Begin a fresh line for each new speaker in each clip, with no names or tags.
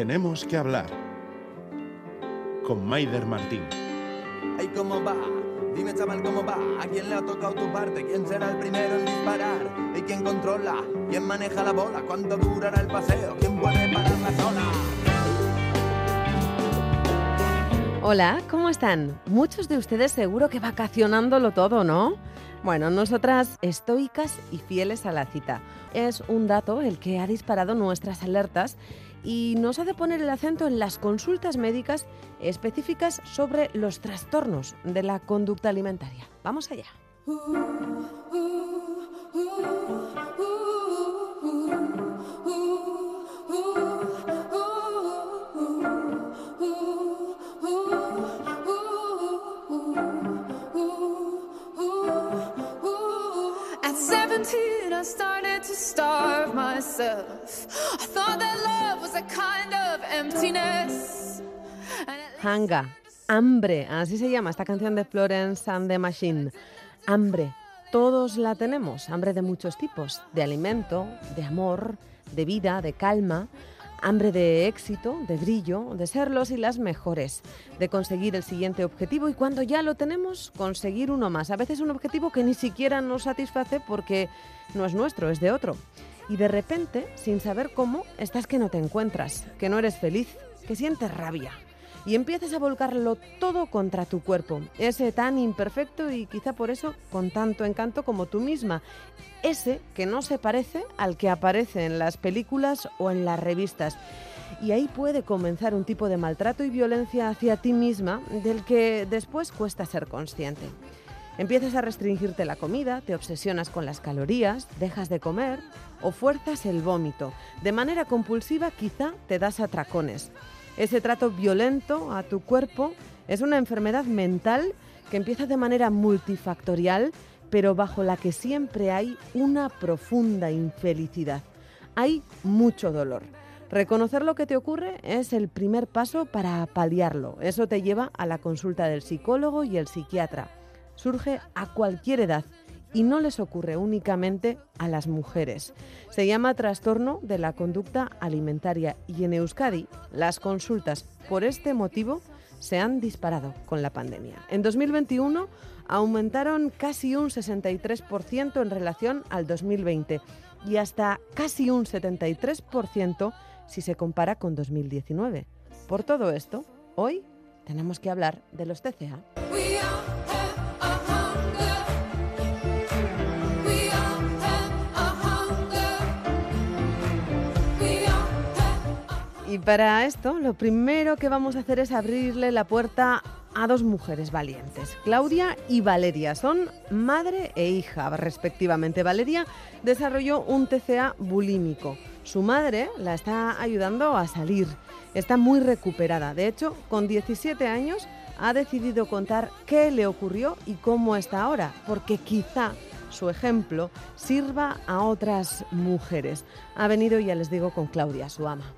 Tenemos que hablar con Maider Martín.
Ay, ¿cómo va? Dime, chaval, ¿cómo va? ¿A quién le ha tocado tu parte? ¿Quién será el primero en disparar? ¿Y quién controla? ¿Quién maneja la bola? ¿Cuánto durará el paseo? ¿Quién puede parar la zona?
Hola, ¿cómo están? Muchos de ustedes seguro que vacacionándolo todo, ¿no? Bueno, nosotras estoicas y fieles a la cita. Es un dato el que ha disparado nuestras alertas y nos hace poner el acento en las consultas médicas específicas sobre los trastornos de la conducta alimentaria. Vamos allá.
Starve myself. I thought that love was a kind of emptiness.
Hanga, hambre, así se llama esta canción de Florence and the Machine. Hambre, todos la tenemos, hambre de muchos tipos, de alimento, de amor, de vida, de calma, hambre de éxito, de brillo, de ser los y las mejores, de conseguir el siguiente objetivo y cuando ya lo tenemos, conseguir uno más. A veces un objetivo que ni siquiera nos satisface porque no es nuestro, es de otro. Y de repente, sin saber cómo, estás que no te encuentras, que no eres feliz, que sientes rabia. Y empiezas a volcarlo todo contra tu cuerpo, ese tan imperfecto y quizá por eso con tanto encanto como tú misma, ese que no se parece al que aparece en las películas o en las revistas. Y ahí puede comenzar un tipo de maltrato y violencia hacia ti misma del que después cuesta ser consciente. Empiezas a restringirte la comida, te obsesionas con las calorías, dejas de comer o fuerzas el vómito. De manera compulsiva quizá te das atracones. Ese trato violento a tu cuerpo es una enfermedad mental que empieza de manera multifactorial, pero bajo la que siempre hay una profunda infelicidad. Hay mucho dolor. Reconocer lo que te ocurre es el primer paso para paliarlo. Eso te lleva a la consulta del psicólogo y el psiquiatra. Surge a cualquier edad y no les ocurre únicamente a las mujeres. Se llama trastorno de la conducta alimentaria y en Euskadi las consultas por este motivo se han disparado con la pandemia. En 2021 aumentaron casi un 63% en relación al 2020 y hasta casi un 73% si se compara con 2019. Por todo esto, hoy tenemos que hablar de los TCA. Y para esto, lo primero que vamos a hacer es abrirle la puerta a dos mujeres valientes, Claudia y Valeria. Son madre e hija, respectivamente. Valeria desarrolló un TCA bulímico. Su madre la está ayudando a salir. Está muy recuperada. De hecho, con 17 años ha decidido contar qué le ocurrió y cómo está ahora, porque quizá su ejemplo sirva a otras mujeres. Ha venido, ya les digo, con Claudia, su ama.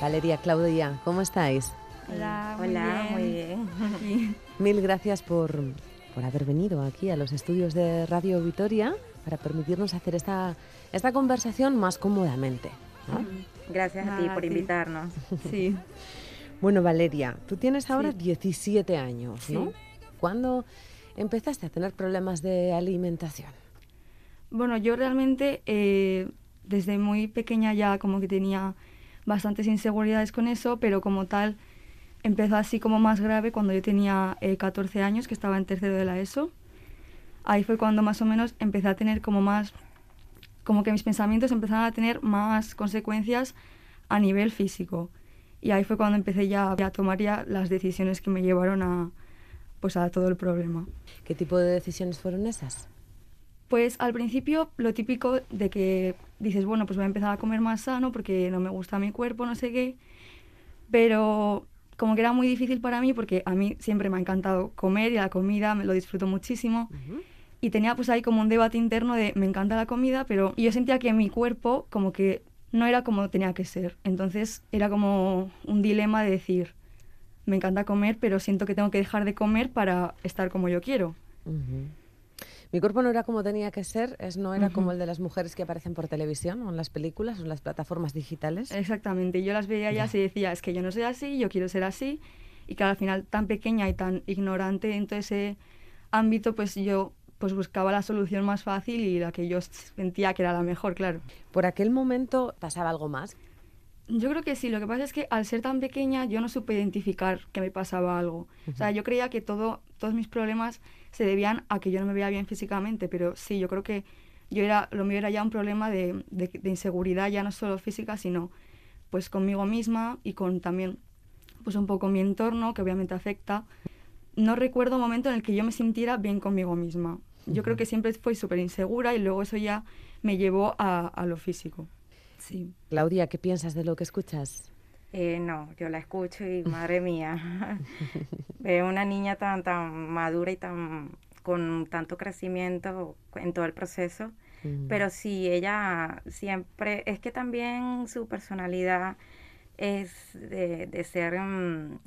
Valeria, Claudia, ¿cómo estáis?
Hola,
Hola, muy
bien.
Mil gracias por, por haber venido aquí a los estudios de Radio Vitoria para permitirnos hacer esta, esta conversación más cómodamente. ¿no?
Gracias a ti por
a ti.
invitarnos.
Sí.
Bueno, Valeria, tú tienes ahora
Sí.
17 años, ¿no?
Sí.
¿Cuándo empezaste a tener problemas de alimentación?
Bueno, yo realmente eh, desde muy pequeña ya como que tenía bastantes inseguridades con eso, pero como tal empezó así como más grave cuando yo tenía eh, 14 años, que estaba en tercero de la ESO. Ahí fue cuando más o menos empecé a tener como más, como que mis pensamientos empezaron a tener más consecuencias a nivel físico. Y ahí fue cuando empecé ya a tomar ya las decisiones que me llevaron a, pues a todo el problema.
¿Qué tipo de decisiones fueron esas?
Pues al principio lo típico de que dices, bueno, pues voy a empezar a comer más sano porque no me gusta mi cuerpo, no sé qué. Pero como que era muy difícil para mí porque a mí siempre me ha encantado comer y la comida me lo disfruto muchísimo. Y tenía pues ahí como un debate interno de me encanta la comida, pero yo sentía que mi cuerpo como que no era como tenía que ser. Entonces era como un dilema de decir, me encanta comer, pero siento que tengo que dejar de comer para estar como yo quiero.
Mi cuerpo no era como tenía que ser, es, no era como el de las mujeres que aparecen por televisión o en las películas o en las plataformas digitales.
Exactamente, yo las veía ya y decía, es que yo no soy así, yo quiero ser así, y que al final tan pequeña y tan ignorante en todo ese ámbito, pues yo pues buscaba la solución más fácil y la que yo sentía que era la mejor, claro.
¿Por aquel momento pasaba algo más?
Yo creo que sí, lo que pasa es que al ser tan pequeña yo no supe identificar que me pasaba algo. O sea, yo creía que todo, todos mis problemas se debían a que yo no me veía bien físicamente, pero sí, yo creo que yo era, lo mío era ya un problema de, de, de inseguridad, ya no solo física, sino pues conmigo misma y con también pues un poco mi entorno, que obviamente afecta. No recuerdo un momento en el que yo me sintiera bien conmigo misma. Yo creo que siempre fui súper insegura y luego eso ya me llevó a, a lo físico. Sí.
Claudia, ¿qué piensas de lo que escuchas?
Eh, no, yo la escucho y madre mía, veo una niña tan, tan madura y tan con tanto crecimiento en todo el proceso, mm. pero sí, ella siempre, es que también su personalidad es de, de ser, um,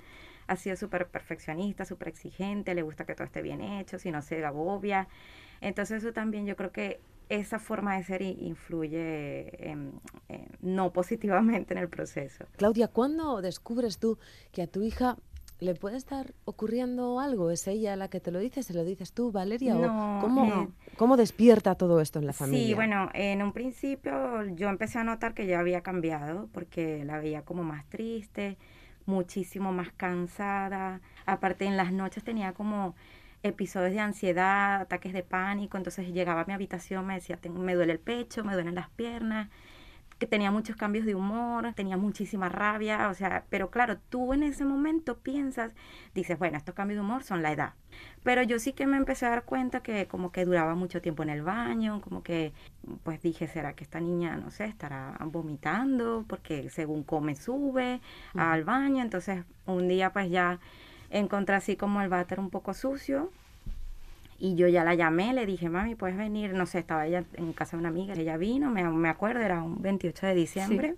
ha sido súper perfeccionista, súper exigente, le gusta que todo esté bien hecho, si no se agobia, entonces eso también yo creo que esa forma de ser influye no positivamente en el proceso.
Claudia, ¿cuándo descubres tú que a tu hija le puede estar ocurriendo algo? ¿Es ella la que te lo dice? ¿Se lo dices tú, Valeria?
No,
¿cómo, eh, ¿Cómo despierta todo esto en la familia?
Sí, bueno, en un principio yo empecé a notar que ya había cambiado porque la veía como más triste, muchísimo más cansada. Aparte en las noches tenía como episodios de ansiedad, ataques de pánico, entonces llegaba a mi habitación, me decía, me duele el pecho, me duelen las piernas, que tenía muchos cambios de humor, tenía muchísima rabia, o sea, pero claro, tú en ese momento piensas, dices, bueno, estos cambios de humor son la edad. Pero yo sí que me empecé a dar cuenta que como que duraba mucho tiempo en el baño, como que pues dije, ¿será que esta niña, no sé, estará vomitando? Porque según come sube al baño, entonces un día pues ya encontré así como el váter un poco sucio. Y yo ya la llamé, le dije, mami, puedes venir. No sé, estaba ella en casa de una amiga. Ella vino, me, me acuerdo, era un 28 de diciembre.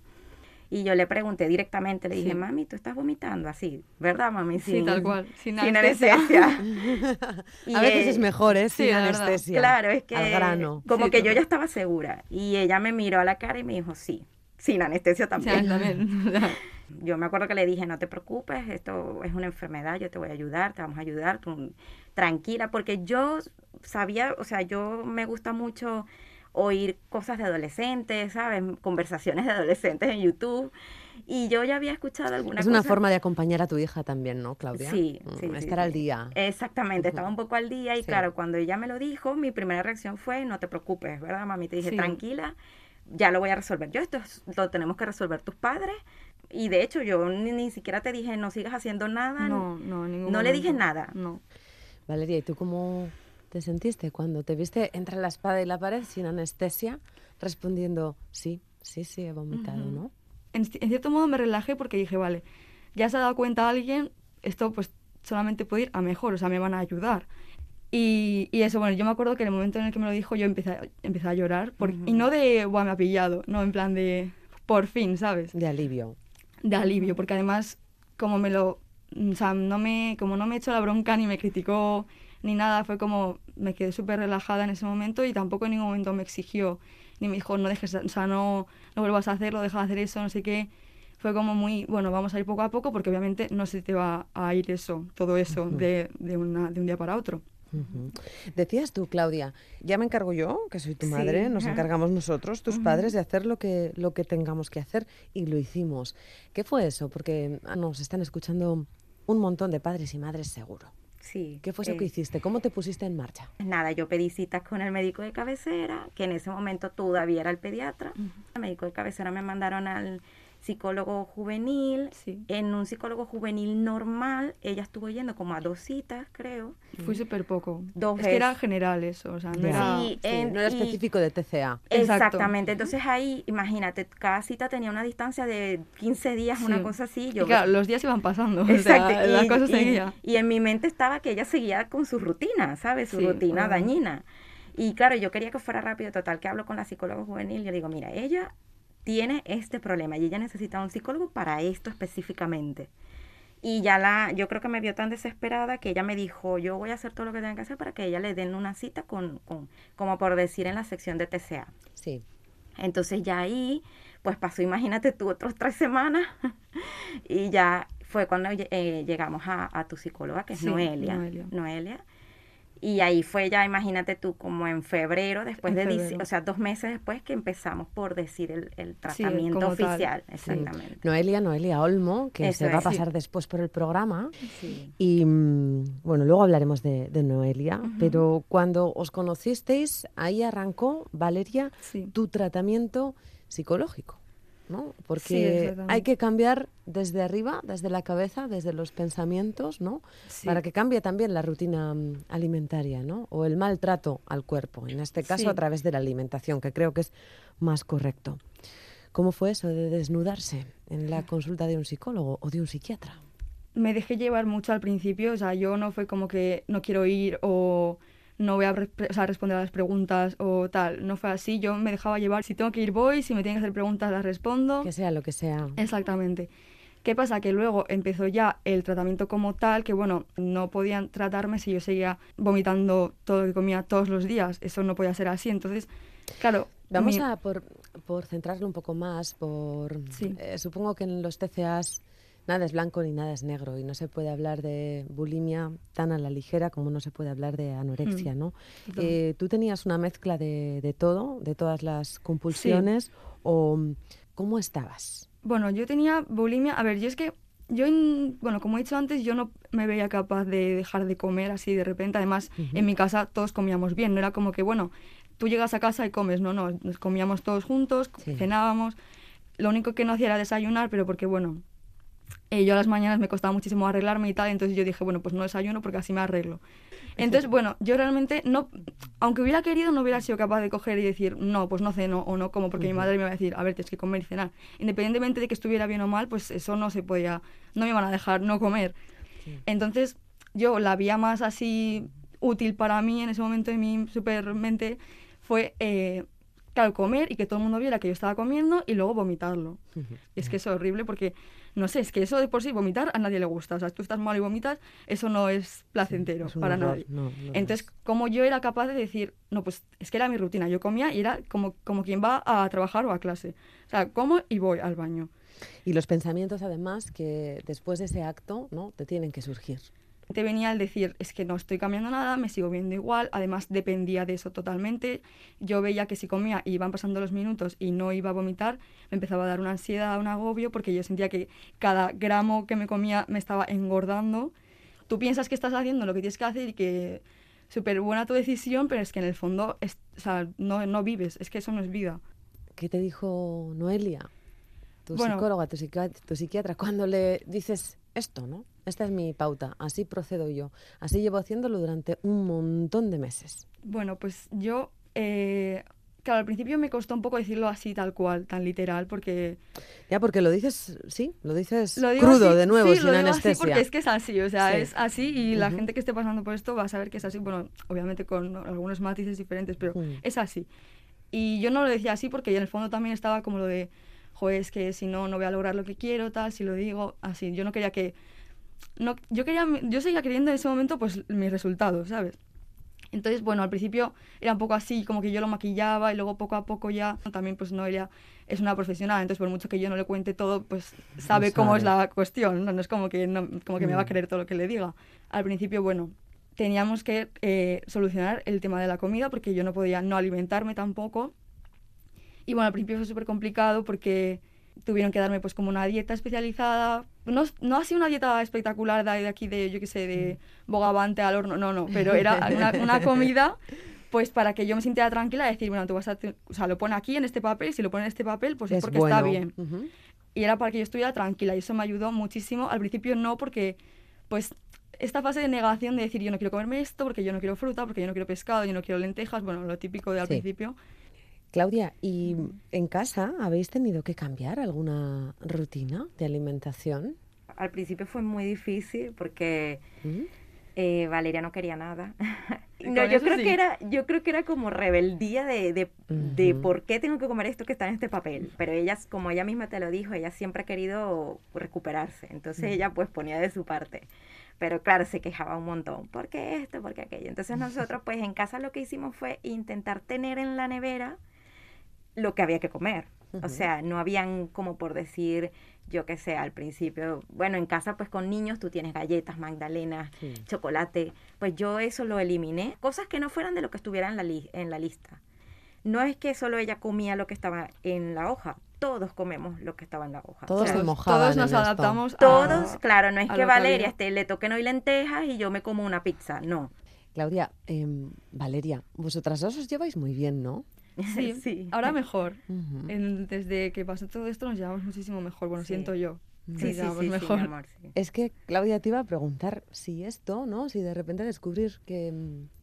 Y yo le pregunté directamente, le dije, mami, tú estás vomitando así, ¿verdad, mami?
sí, tal cual,
sin, anestesia.
a veces es mejor, ¿eh? Sin anestesia.
Claro, es que grano. como que yo ya estaba segura. Y ella me miró a la cara y me dijo, sí, sin anestesia también.
también.
Yo me acuerdo que le dije, no te preocupes, esto es una enfermedad, yo te voy a ayudar, te vamos a ayudar, tú, tranquila, porque yo sabía, o sea, yo me gusta mucho oír cosas de adolescentes, ¿sabes? Conversaciones de adolescentes en YouTube. Y yo ya había escuchado alguna
Es una forma de acompañar a tu hija también, ¿no, Claudia?
Sí,
mm,
sí.
Estar al día.
Exactamente, estaba un poco al día y claro, cuando ella me lo dijo, mi primera reacción fue, no te preocupes, ¿verdad, mami? Te dije, tranquila, ya lo voy a resolver yo, esto lo tenemos que resolver tus padres, y de hecho, yo ni, siquiera te dije, no sigas haciendo nada.
No, no, ningún
No le dije nada.
No.
Valeria, ¿y tú cómo te sentiste cuando te viste entre la espada y la pared sin anestesia, respondiendo, sí, sí, sí, he vomitado, ¿no?
En, en, cierto modo me relajé porque dije, vale, ya se ha dado cuenta alguien, esto pues solamente puede ir a mejor, o sea, me van a ayudar. Y, y, eso, bueno, yo me acuerdo que en el momento en el que me lo dijo yo empecé, empecé a llorar, y no de, Buah, me ha pillado, no, en plan de, por fin, ¿sabes?
De alivio
de alivio, porque además como me lo, o sea, no me, como no me echó la bronca ni me criticó ni nada, fue como me quedé súper relajada en ese momento y tampoco en ningún momento me exigió ni me dijo no dejes, o sea, no, no vuelvas a hacerlo, deja de hacer eso, no sé qué. Fue como muy, bueno, vamos a ir poco a poco porque obviamente no se te va a ir eso, todo eso de, de, una, de un día para otro.
Decías tú, Claudia, ya me encargo yo, que soy tu madre, nos encargamos nosotros, tus padres, de hacer lo que, lo que tengamos que hacer y lo hicimos. ¿Qué fue eso? Porque nos están escuchando un montón de padres y madres seguro.
Sí.
¿Qué fue eso que hiciste? ¿Cómo te pusiste en marcha?
Nada, yo pedí citas con el médico de cabecera, que en ese momento todavía era el pediatra. El médico de cabecera me mandaron al psicólogo juvenil. En un psicólogo juvenil normal, ella estuvo yendo como a dos citas, creo.
Fui súper poco. Dos es que era general eso, o sea, no, era,
no era específico de TCA.
Exactamente. Entonces ahí, imagínate, cada cita tenía una distancia de 15 días, una cosa así.
Yo, y claro, los días iban pasando. Exacto. y, la cosa seguía.
Y, en mi mente estaba que ella seguía con su rutina, ¿sabes? Su rutina dañina. Y claro, yo quería que fuera rápido, total, que hablo con la psicóloga juvenil, y le digo, mira, ella tiene este problema y ella necesita un psicólogo para esto específicamente. Y ya la, yo creo que me vio tan desesperada que ella me dijo, yo voy a hacer todo lo que tenga que hacer para que ella le den una cita con, con como por decir en la sección de TCA.
Sí.
Entonces ya ahí, pues pasó, imagínate tú, otros tres semanas. y ya fue cuando eh, llegamos a, a, tu psicóloga, que es
Sí,
Noelia.
Noelia.
Noelia. Y ahí fue ya, imagínate tú, como en febrero, después
En
de,
febrero.
o sea, dos meses después que empezamos por decir el, el
Sí,
tratamiento
tal.
oficial.
Sí.
Exactamente.
Noelia, Noelia Olmo, que
Eso
se va a
sí.
pasar después por el programa.
Sí.
Y mm, bueno, luego hablaremos de, de Noelia, pero cuando os conocisteis, ahí arrancó, Valeria, tu tratamiento psicológico, ¿no? Porque hay que cambiar desde arriba, desde la cabeza, desde los pensamientos, ¿no?
Sí.
Para que cambie también la rutina mm, alimentaria, ¿no? O el maltrato al cuerpo, en este caso
Sí.
a través de la alimentación, que creo que es más correcto. ¿Cómo fue eso de desnudarse en la consulta de un psicólogo o de un psiquiatra?
me dejé llevar mucho al principio, o sea, yo no fue como que no quiero ir o no voy a re- o sea, responder a las preguntas o tal, no fue así, yo me dejaba llevar, si tengo que ir voy, si me tienen que hacer preguntas las respondo.
Que sea lo que sea.
Exactamente. ¿Qué pasa? Que luego empezó ya el tratamiento como tal, que bueno, no podían tratarme si yo seguía vomitando todo lo que comía todos los días, eso no podía ser así, entonces, claro,
Vamos
mi-
a por, por centrarlo un poco más, por
Sí.
eh, supongo que en los TCAs nada es blanco ni nada es negro y no se puede hablar de bulimia tan a la ligera como no se puede hablar de anorexia, ¿no?
Total.
Eh, ¿Tú tenías una mezcla de, de todo, de todas las compulsiones o mm, cómo estabas?
Bueno, yo tenía bulimia. A ver, yo es que, yo, en- bueno, como he dicho antes, yo no me veía capaz de dejar de comer así de repente. Además, en mi casa todos comíamos bien. No era como que, bueno, tú llegas a casa y comes. No, no, nos comíamos todos juntos,
Sí.
cenábamos. Lo único que no hacía era desayunar, pero porque, bueno, eh, yo a las mañanas me costaba muchísimo arreglarme y tal. Entonces yo dije, bueno, pues no desayuno porque así me arreglo. Entonces, bueno, yo realmente no, aunque hubiera querido, no hubiera sido capaz de coger y decir, no, pues no ceno o no como, porque mi madre me va a decir, a ver, tienes que comer y cenar. Independientemente de que estuviera bien o mal, pues eso no se podía, no me iban a dejar no comer. Entonces, yo la vía más así útil para mí en ese momento en mi supermente fue, eh, claro, comer y que todo el mundo viera que yo estaba comiendo y luego vomitarlo. Y es que es horrible porque, no sé, es que eso de por sí vomitar a nadie le gusta. O sea, tú estás mal y vomitas, eso no es placentero
Es un
para
horror,
nadie.
no, no
Entonces,
es.
como yo era capaz de decir, no, pues es que era mi rutina, yo comía y era como, como quien va a trabajar o a clase. O sea, como y voy al baño.
Y los pensamientos, además, que después de ese acto, ¿no? Te tienen que surgir.
Te venía el decir, es que no estoy cambiando nada, me sigo viendo igual, además dependía de eso totalmente. Yo veía que si comía y iban pasando los minutos y no iba a vomitar, me empezaba a dar una ansiedad, un agobio, porque yo sentía que cada gramo que me comía me estaba engordando. Tú piensas que estás haciendo lo que tienes que hacer y que súper buena tu decisión, pero es que en el fondo es- o sea, no, no vives, es que eso no es vida.
¿Qué te dijo Noelia, tu
Bueno.
psicóloga, tu, psiqui- tu psiquiatra, cuando le dices esto, ¿no? Esta es mi pauta, así procedo yo. Así llevo haciéndolo durante un montón de meses.
Bueno, pues yo, eh, claro, al principio me costó un poco decirlo así, tal cual, tan literal, porque
Ya, porque lo dices, sí, lo dices
lo
crudo
así-
de nuevo,
sí,
sin
lo digo
anestesia.
así porque es que es así, o sea,
Sí.
es así y la
Ujú.
gente que esté pasando por esto va a saber que es así, bueno, obviamente con algunos matices diferentes, pero
Mm.
es así. Y yo no lo decía así porque en el fondo también estaba como lo de, joder, es que si no, no voy a lograr lo que quiero, tal, si lo digo, así. Yo no quería que... No, yo, quería, yo seguía queriendo en ese momento pues mis resultados, ¿sabes? Entonces, bueno, al principio era un poco así, como que yo lo maquillaba y luego poco a poco ya, también pues Noelia es una profesional, entonces por mucho que yo no le cuente todo, pues sabe cómo es la cuestión, no, No es como que, no- como que me va a
Mm.
creer todo lo que le diga. Al principio, bueno, teníamos que eh, solucionar el tema de la comida porque yo no podía no alimentarme tampoco. Y bueno, al principio fue súper complicado porque tuvieron que darme pues como una dieta especializada. No, no así una dieta espectacular de, de aquí de, yo qué sé, de bogavante al horno, no, no, pero era una, una comida pues para que yo me sintiera tranquila y decir, bueno, tú vas a, o sea, lo pone aquí en este papel, y si lo pone en este papel, pues es,
Es
porque está
bueno.
bien.
Ujú.
Y era para que yo estuviera tranquila y eso me ayudó muchísimo. Al principio no, porque pues esta fase de negación de decir yo no quiero comerme esto, porque yo no quiero fruta, porque yo no quiero pescado, yo no quiero lentejas, bueno, lo típico de al
Sí.
principio.
Claudia, ¿y en casa habéis tenido que cambiar alguna rutina de alimentación?
Al principio fue muy difícil porque
¿Mm?
eh, Valeria no quería nada. No, yo creo
sí.
que era, yo creo que era como rebeldía de, de, de por qué tengo que comer esto que está en este papel. Pero ella, como ella misma te lo dijo, ella siempre ha querido recuperarse. Entonces ella pues ponía de su parte. Pero claro, se quejaba un montón. ¿Por qué esto? ¿Por qué aquello? Entonces nosotros pues en casa lo que hicimos fue intentar tener en la nevera lo que había que comer. O sea, no habían como por decir, yo qué sé, al principio, bueno, en casa pues con niños tú tienes galletas, magdalenas,
Sí.
chocolate, pues yo eso lo eliminé, cosas que no fueran de lo que estuviera en la, li- en la lista. No es que solo ella comía lo que estaba en la hoja, todos comemos lo que estaba en la hoja.
Todos
O sea,
se mojaban
todos nos adaptamos a-
todos, claro, no es que Valeria este, le toquen hoy lentejas y yo me como una pizza, no.
Claudia, em, Valeria, vosotras dos os lleváis muy bien, ¿no?
Sí,
Sí.
ahora mejor. En- desde que pasó todo esto nos llevamos muchísimo mejor. Bueno,
Sí.
siento yo.
Sí,
Nos
sí,
llevamos
sí, sí,
mejor.
mi amor, sí.
Es que Claudia te iba a preguntar si esto, ¿no? Si de repente descubrir que,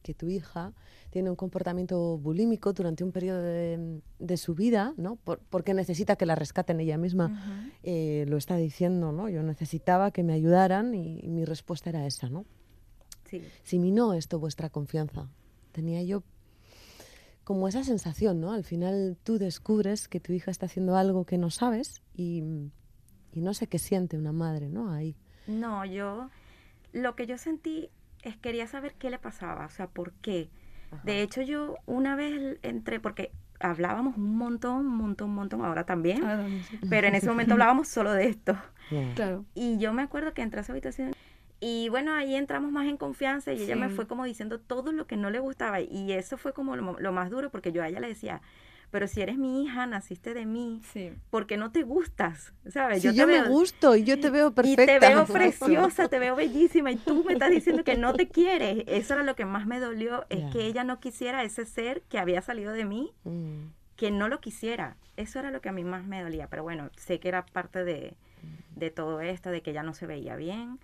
que tu hija tiene un comportamiento bulímico durante un periodo de, de su vida, ¿no? Por- porque necesita que la rescaten ella misma. Eh, lo está diciendo, ¿no? Yo necesitaba que me ayudaran y, y mi respuesta era esa, ¿no?
Sí.
Si minó esto vuestra confianza, tenía yo como esa sensación, ¿no? Al final tú descubres que tu hija está haciendo algo que no sabes y, y no sé qué siente una madre, ¿no? Ahí.
No, yo lo que yo sentí es quería saber qué le pasaba, o sea, por qué. De hecho, yo una vez entré, porque hablábamos un montón, un montón, un montón, ahora también, pero en ese momento hablábamos solo de esto.
Claro.
Y yo me acuerdo que entré a su habitación y bueno, ahí entramos más en confianza y ella me fue como diciendo todo lo que no le gustaba y eso fue como lo, lo más duro porque yo a ella le decía, pero si eres mi hija, naciste de mí,
Sí.
¿por qué no te gustas? ¿Sabes?
Si yo,
te
me
veo-
gusto y yo te veo
y
perfecta.
te veo preciosa, te veo bellísima y tú me estás diciendo que no te quieres. Eso era lo que más me dolió, es que ella no quisiera ese ser que había salido de mí,
Mm,
que no lo quisiera. Eso era lo que a mí más me dolía. Pero bueno, sé que era parte de, de todo esto, de que ella no se veía bien.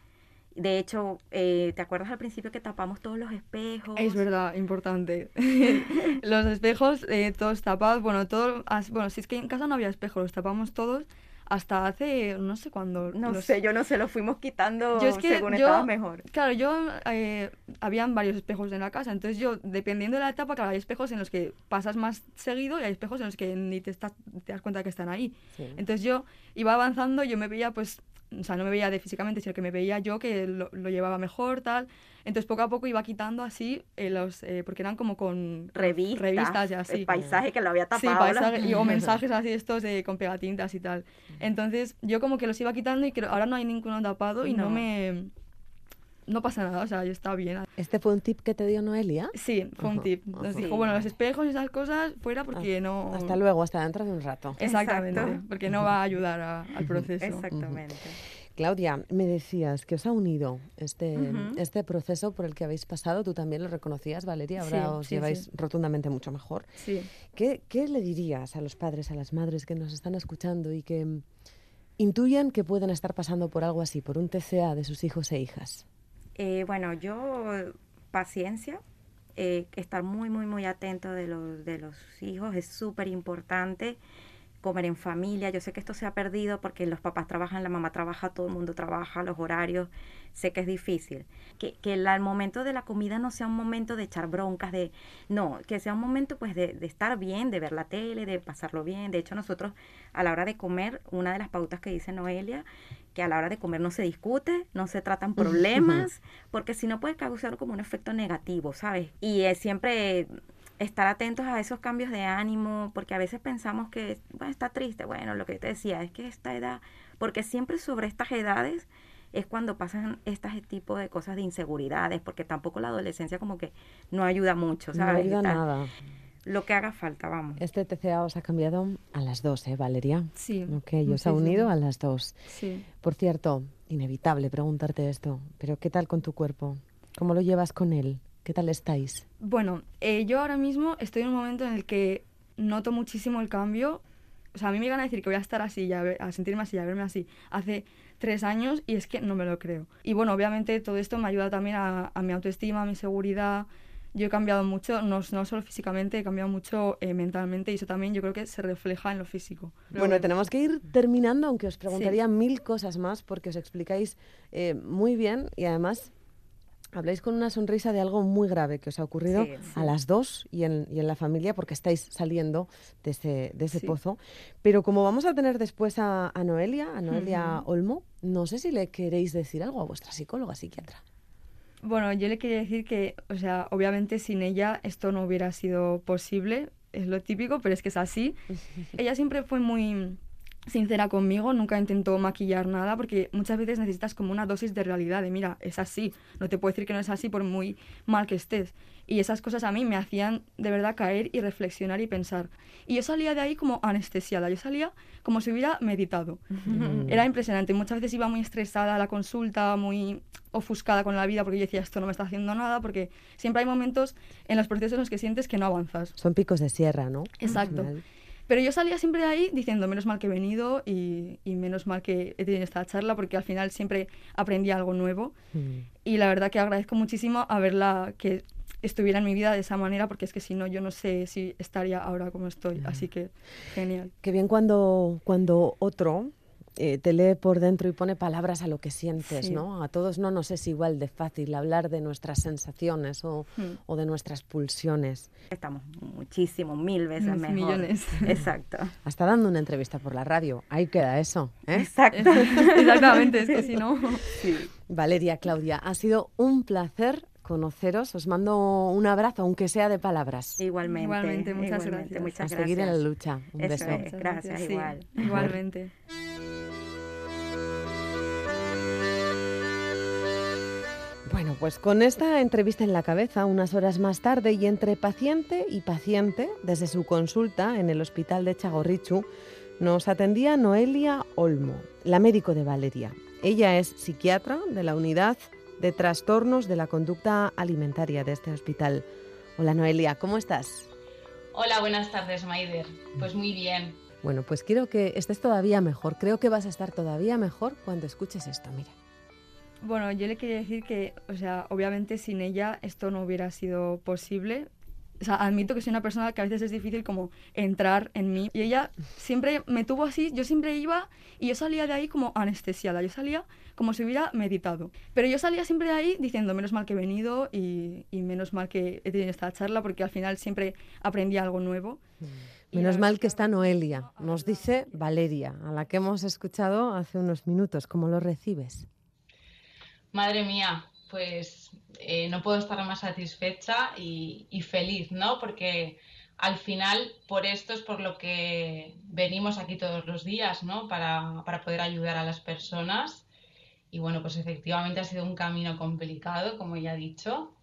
De hecho, eh, ¿te acuerdas al principio que tapamos todos los espejos?
Es verdad, importante. los espejos, eh, todos tapados. Bueno, todo, bueno, si es que en casa no había espejos, los tapamos todos hasta hace, no sé cuándo.
No
los-
sé, yo no sé, lo fuimos quitando
Yo es que
según
yo-
estaba mejor.
Claro, yo, eh, habían varios espejos en la casa, entonces yo, dependiendo de la etapa, claro, hay espejos en los que pasas más seguido y hay espejos en los que ni te, estás, te das cuenta que están ahí.
sí.
Entonces yo iba avanzando, yo me veía pues, o sea, no me veía de físicamente, sino que me veía yo que lo, lo llevaba mejor, tal. Entonces poco a poco iba quitando así eh, los, eh, porque eran como con
Revistas,
revistas y
el
así.
paisaje que lo había
Sí,
tapado. la-
paisaje- y, o mensajes así estos de, con pegatintas y tal. Entonces yo como que los iba quitando y creo, ahora no hay ninguno tapado y no,
No.
me... No pasa nada, o sea, yo está bien.
¿Este fue un tip que te dio Noelia?
Sí, fue un
Ajá,
tip. Nos
ajá.
dijo, bueno, los espejos y esas cosas fuera porque no...
Hasta luego, hasta dentro de un rato.
Exactamente,
Exacto.
porque no va a ayudar a- al proceso.
Exactamente.
Claudia, me decías que os ha unido este, este proceso por el que habéis pasado. Tú también lo reconocías, Valeria. Ahora
Sí,
os
sí,
lleváis
sí.
rotundamente mucho mejor.
Sí.
¿Qué, qué le dirías a los padres, a las madres que nos están escuchando y que intuyen que pueden estar pasando por algo así, por un TCA de sus hijos e hijas?
Eh, bueno, yo, paciencia, eh, estar muy, muy, muy atento de los, de los hijos es súper importante. Comer en familia, yo sé que esto se ha perdido porque los papás trabajan, la mamá trabaja, todo el mundo trabaja, los horarios, sé que es difícil. Que, que el, el momento de la comida no sea un momento de echar broncas, de no, que sea un momento pues de, de estar bien, de ver la tele, de pasarlo bien. De hecho, nosotros a la hora de comer, una de las pautas que dice Noelia, que a la hora de comer no se discute, no se tratan problemas, porque si no puede causar como un efecto negativo, ¿sabes? Y es siempre estar atentos a esos cambios de ánimo, porque a veces pensamos que, bueno, está triste, bueno, lo que te decía es que esta edad, porque siempre sobre estas edades es cuando pasan este tipo de cosas de inseguridades, porque tampoco la adolescencia como que no ayuda mucho,
No
¿sabes?
ayuda
Y tal.
nada.
Lo que haga falta, vamos.
Este TCA os ha cambiado a las dos, ¿eh, Valeria?
Sí.
Ok, y os ha unido a las dos.
Sí.
Por cierto, inevitable preguntarte esto, pero ¿qué tal con tu cuerpo? ¿Cómo lo llevas con él? ¿Qué tal estáis?
Bueno, eh, yo ahora mismo estoy en un momento en el que noto muchísimo el cambio. O sea, a mí me iban a decir que voy a estar así, y a, ver- a sentirme así, a verme así, hace tres años y es que no me lo creo. Y bueno, obviamente todo esto me ayuda también a, a mi autoestima, a mi seguridad. Yo he cambiado mucho, no, no solo físicamente, he cambiado mucho eh, mentalmente y eso también yo creo que se refleja en lo físico. Pero
Bueno, tenemos que ir terminando, aunque os preguntaría mil cosas más porque os explicáis eh, muy bien y además Habláis con una sonrisa de algo muy grave que os ha ocurrido
Sí,
a las dos y en, y en la familia porque estáis saliendo de ese, de ese
Sí.
pozo. Pero como vamos a tener después a, a Noelia, a Noelia. Olmo, no sé si le queréis decir algo a vuestra psicóloga, psiquiatra.
Bueno, yo le quería decir que, o sea, obviamente sin ella esto no hubiera sido posible, es lo típico, pero es que es así. ella siempre fue muy sincera conmigo, nunca intentó maquillar nada, porque muchas veces necesitas como una dosis de realidad, de mira, es así, no te puedo decir que no es así por muy mal que estés. Y esas cosas a mí me hacían de verdad caer y reflexionar y pensar. Y yo salía de ahí como anestesiada, yo salía como si hubiera meditado. Era impresionante. Muchas veces iba muy estresada a la consulta, muy ofuscada con la vida porque yo decía, esto no me está haciendo nada, porque siempre hay momentos en los procesos en los que sientes que no avanzas.
Son picos de sierra, ¿no?
Exacto.
Final.
Pero yo salía siempre de ahí diciendo, menos mal que he venido y, y menos mal que he tenido esta charla, porque al final siempre aprendí algo nuevo.
Mm.
Y la verdad que agradezco muchísimo haberla que estuviera en mi vida de esa manera, porque es que si no, yo no sé si estaría ahora como estoy. Así que genial.
Qué bien cuando, cuando otro eh, te lee por dentro y pone palabras a lo que sientes,
Sí.
¿no? A todos no nos es igual de fácil hablar de nuestras sensaciones o,
Hmm.
o de nuestras pulsiones.
Estamos muchísimo, mil veces
Mis
mejor.
millones.
Exacto.
Hasta dando una entrevista por la radio. Ahí queda eso. ¿eh?
Exacto.
Exactamente, es que si no...
Sí.
Valeria, Claudia, ha sido un placer conoceros. Os mando un abrazo, aunque sea de palabras.
Igualmente.
Igualmente, muchas
igualmente,
gracias.
Muchas
a
gracias.
seguir en la lucha. Un
Eso
beso.
es. Gracias,
sí,
igual.
igualmente.
Bueno, pues con esta entrevista en la cabeza, unas horas más tarde y entre paciente y paciente, desde su consulta en el hospital de Chagorrichu, nos atendía Noelia Olmo, la médico de Valeria. Ella es psiquiatra de la unidad de trastornos de la conducta alimentaria de este hospital. Hola Noelia, ¿cómo estás?
Hola, buenas tardes, Maider. Pues muy bien.
Bueno, pues quiero que estés todavía mejor. Creo que vas a estar todavía mejor cuando escuches esto. Mira.
Bueno, yo le quería decir que, o sea, obviamente sin ella esto no hubiera sido posible. O sea, admito que soy una persona que a veces es difícil como entrar en mí. Y ella siempre me tuvo así, yo siempre iba y yo salía de ahí como anestesiada. Yo salía como si hubiera meditado. Pero yo salía siempre de ahí diciendo, menos mal que he venido y, y menos mal que he tenido esta charla, porque al final siempre aprendí algo nuevo. Y
Menos mal que está Noelia, nos dice Valeria, a la que hemos escuchado hace unos minutos. ¿Cómo lo recibes?
Madre mía, pues eh, no puedo estar más satisfecha y, y feliz, ¿no? Porque al final por esto es por lo que venimos aquí todos los días, ¿no? Para, para poder ayudar a las personas. Y bueno, pues efectivamente ha sido un camino complicado, como ya he dicho.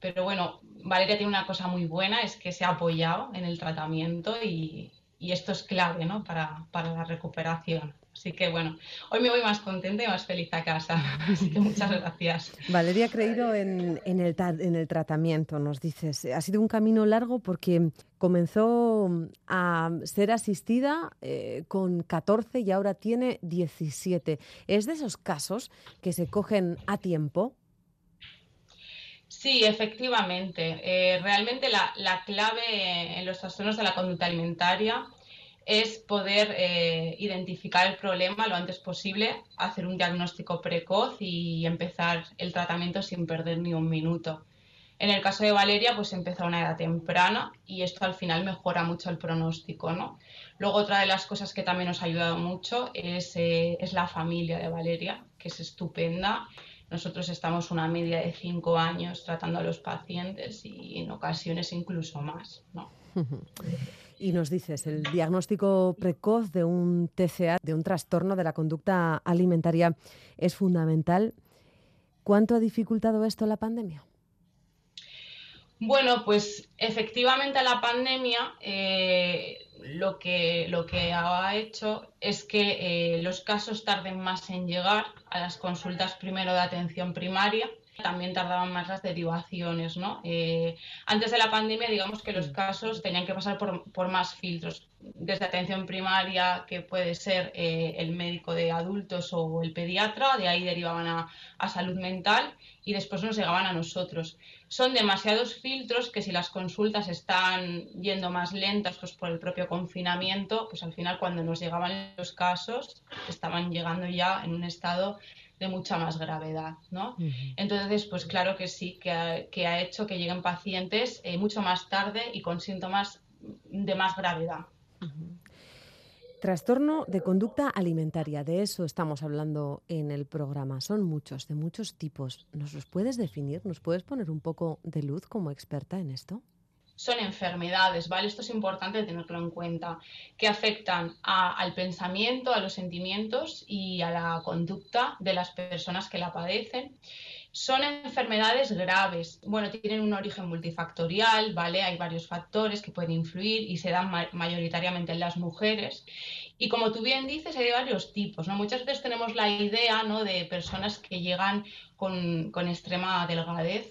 Pero bueno, Valeria tiene una cosa muy buena, es que se ha apoyado en el tratamiento y, y esto es clave, ¿no? Para, para la recuperación. Así que bueno, hoy me voy más contenta y más feliz a casa. Así que muchas gracias.
Valeria ha creído en, en el, en el tratamiento, nos dices. Ha sido un camino largo porque comenzó a ser asistida eh, con 14 y ahora tiene 17. ¿Es de esos casos que se cogen a tiempo?
Sí, efectivamente. Eh, realmente la, la clave en los trastornos de la conducta alimentaria es poder eh, identificar el problema lo antes posible, hacer un diagnóstico precoz y empezar el tratamiento sin perder ni un minuto. En el caso de Valeria, pues empezó a una edad temprana y esto al final mejora mucho el pronóstico, ¿no? Luego otra de las cosas que también nos ha ayudado mucho es, eh, es la familia de Valeria, que es estupenda. Nosotros estamos una media de cinco años tratando a los pacientes y en ocasiones incluso más, ¿no?
Y nos dices, el diagnóstico precoz de un TCA, de un trastorno de la conducta alimentaria, es fundamental. ¿Cuánto ha dificultado esto la pandemia?
Bueno, pues efectivamente la pandemia eh, lo, que, lo que ha hecho es que eh, los casos tarden más en llegar a las consultas primero de atención primaria. También tardaban más las derivaciones, ¿no? Eh, antes de la pandemia, digamos que los casos tenían que pasar por, por más filtros, desde atención primaria, que puede ser eh, el médico de adultos o el pediatra, de ahí derivaban a, a salud mental y después nos llegaban a nosotros son demasiados filtros que si las consultas están yendo más lentas pues por el propio confinamiento, pues al final cuando nos llegaban los casos estaban llegando ya en un estado de mucha más gravedad, ¿no? Entonces, pues claro que sí, que ha, que ha hecho que lleguen pacientes eh, mucho más tarde y con síntomas de más gravedad.
Trastorno de conducta alimentaria, de eso estamos hablando en el programa. Son muchos, de muchos tipos. ¿Nos los puedes definir? ¿Nos puedes poner un poco de luz como experta en esto?
Son enfermedades, ¿vale? Esto es importante tenerlo en cuenta, que afectan a- al pensamiento, a los sentimientos y a la conducta de las personas que la padecen. Son enfermedades graves, bueno, tienen un origen multifactorial, ¿vale? Hay varios factores que pueden influir y se dan ma- mayoritariamente en las mujeres. Y como tú bien dices, hay varios tipos, ¿no? Muchas veces tenemos la idea, ¿no? De personas que llegan con, con extrema delgadez,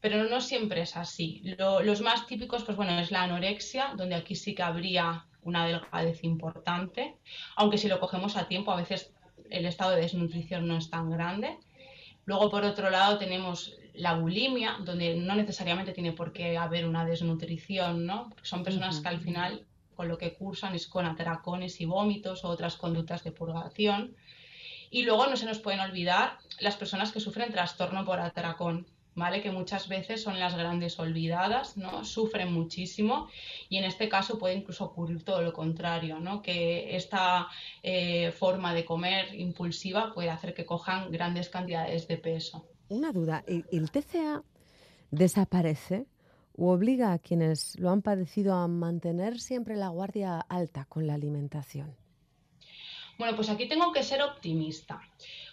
pero no siempre es así. Lo- los más típicos, pues bueno, es la anorexia, donde aquí sí que habría una delgadez importante, aunque si lo cogemos a tiempo, a veces el estado de desnutrición no es tan grande. Luego, por otro lado, tenemos la bulimia, donde no necesariamente tiene por qué haber una desnutrición, ¿no? Son personas que al final con lo que cursan es con atracones y vómitos o otras conductas de purgación. Y luego no se nos pueden olvidar las personas que sufren trastorno por atracón, ¿vale? Que muchas veces son las grandes olvidadas, ¿no? Sufren muchísimo y en este caso puede incluso ocurrir todo lo contrario, ¿no? Que esta eh, forma de comer impulsiva puede hacer que cojan grandes cantidades de peso.
Una duda, ¿el, el TCA desaparece o obliga a quienes lo han padecido a mantener siempre la guardia alta con la alimentación?
Bueno, pues aquí tengo que ser optimista,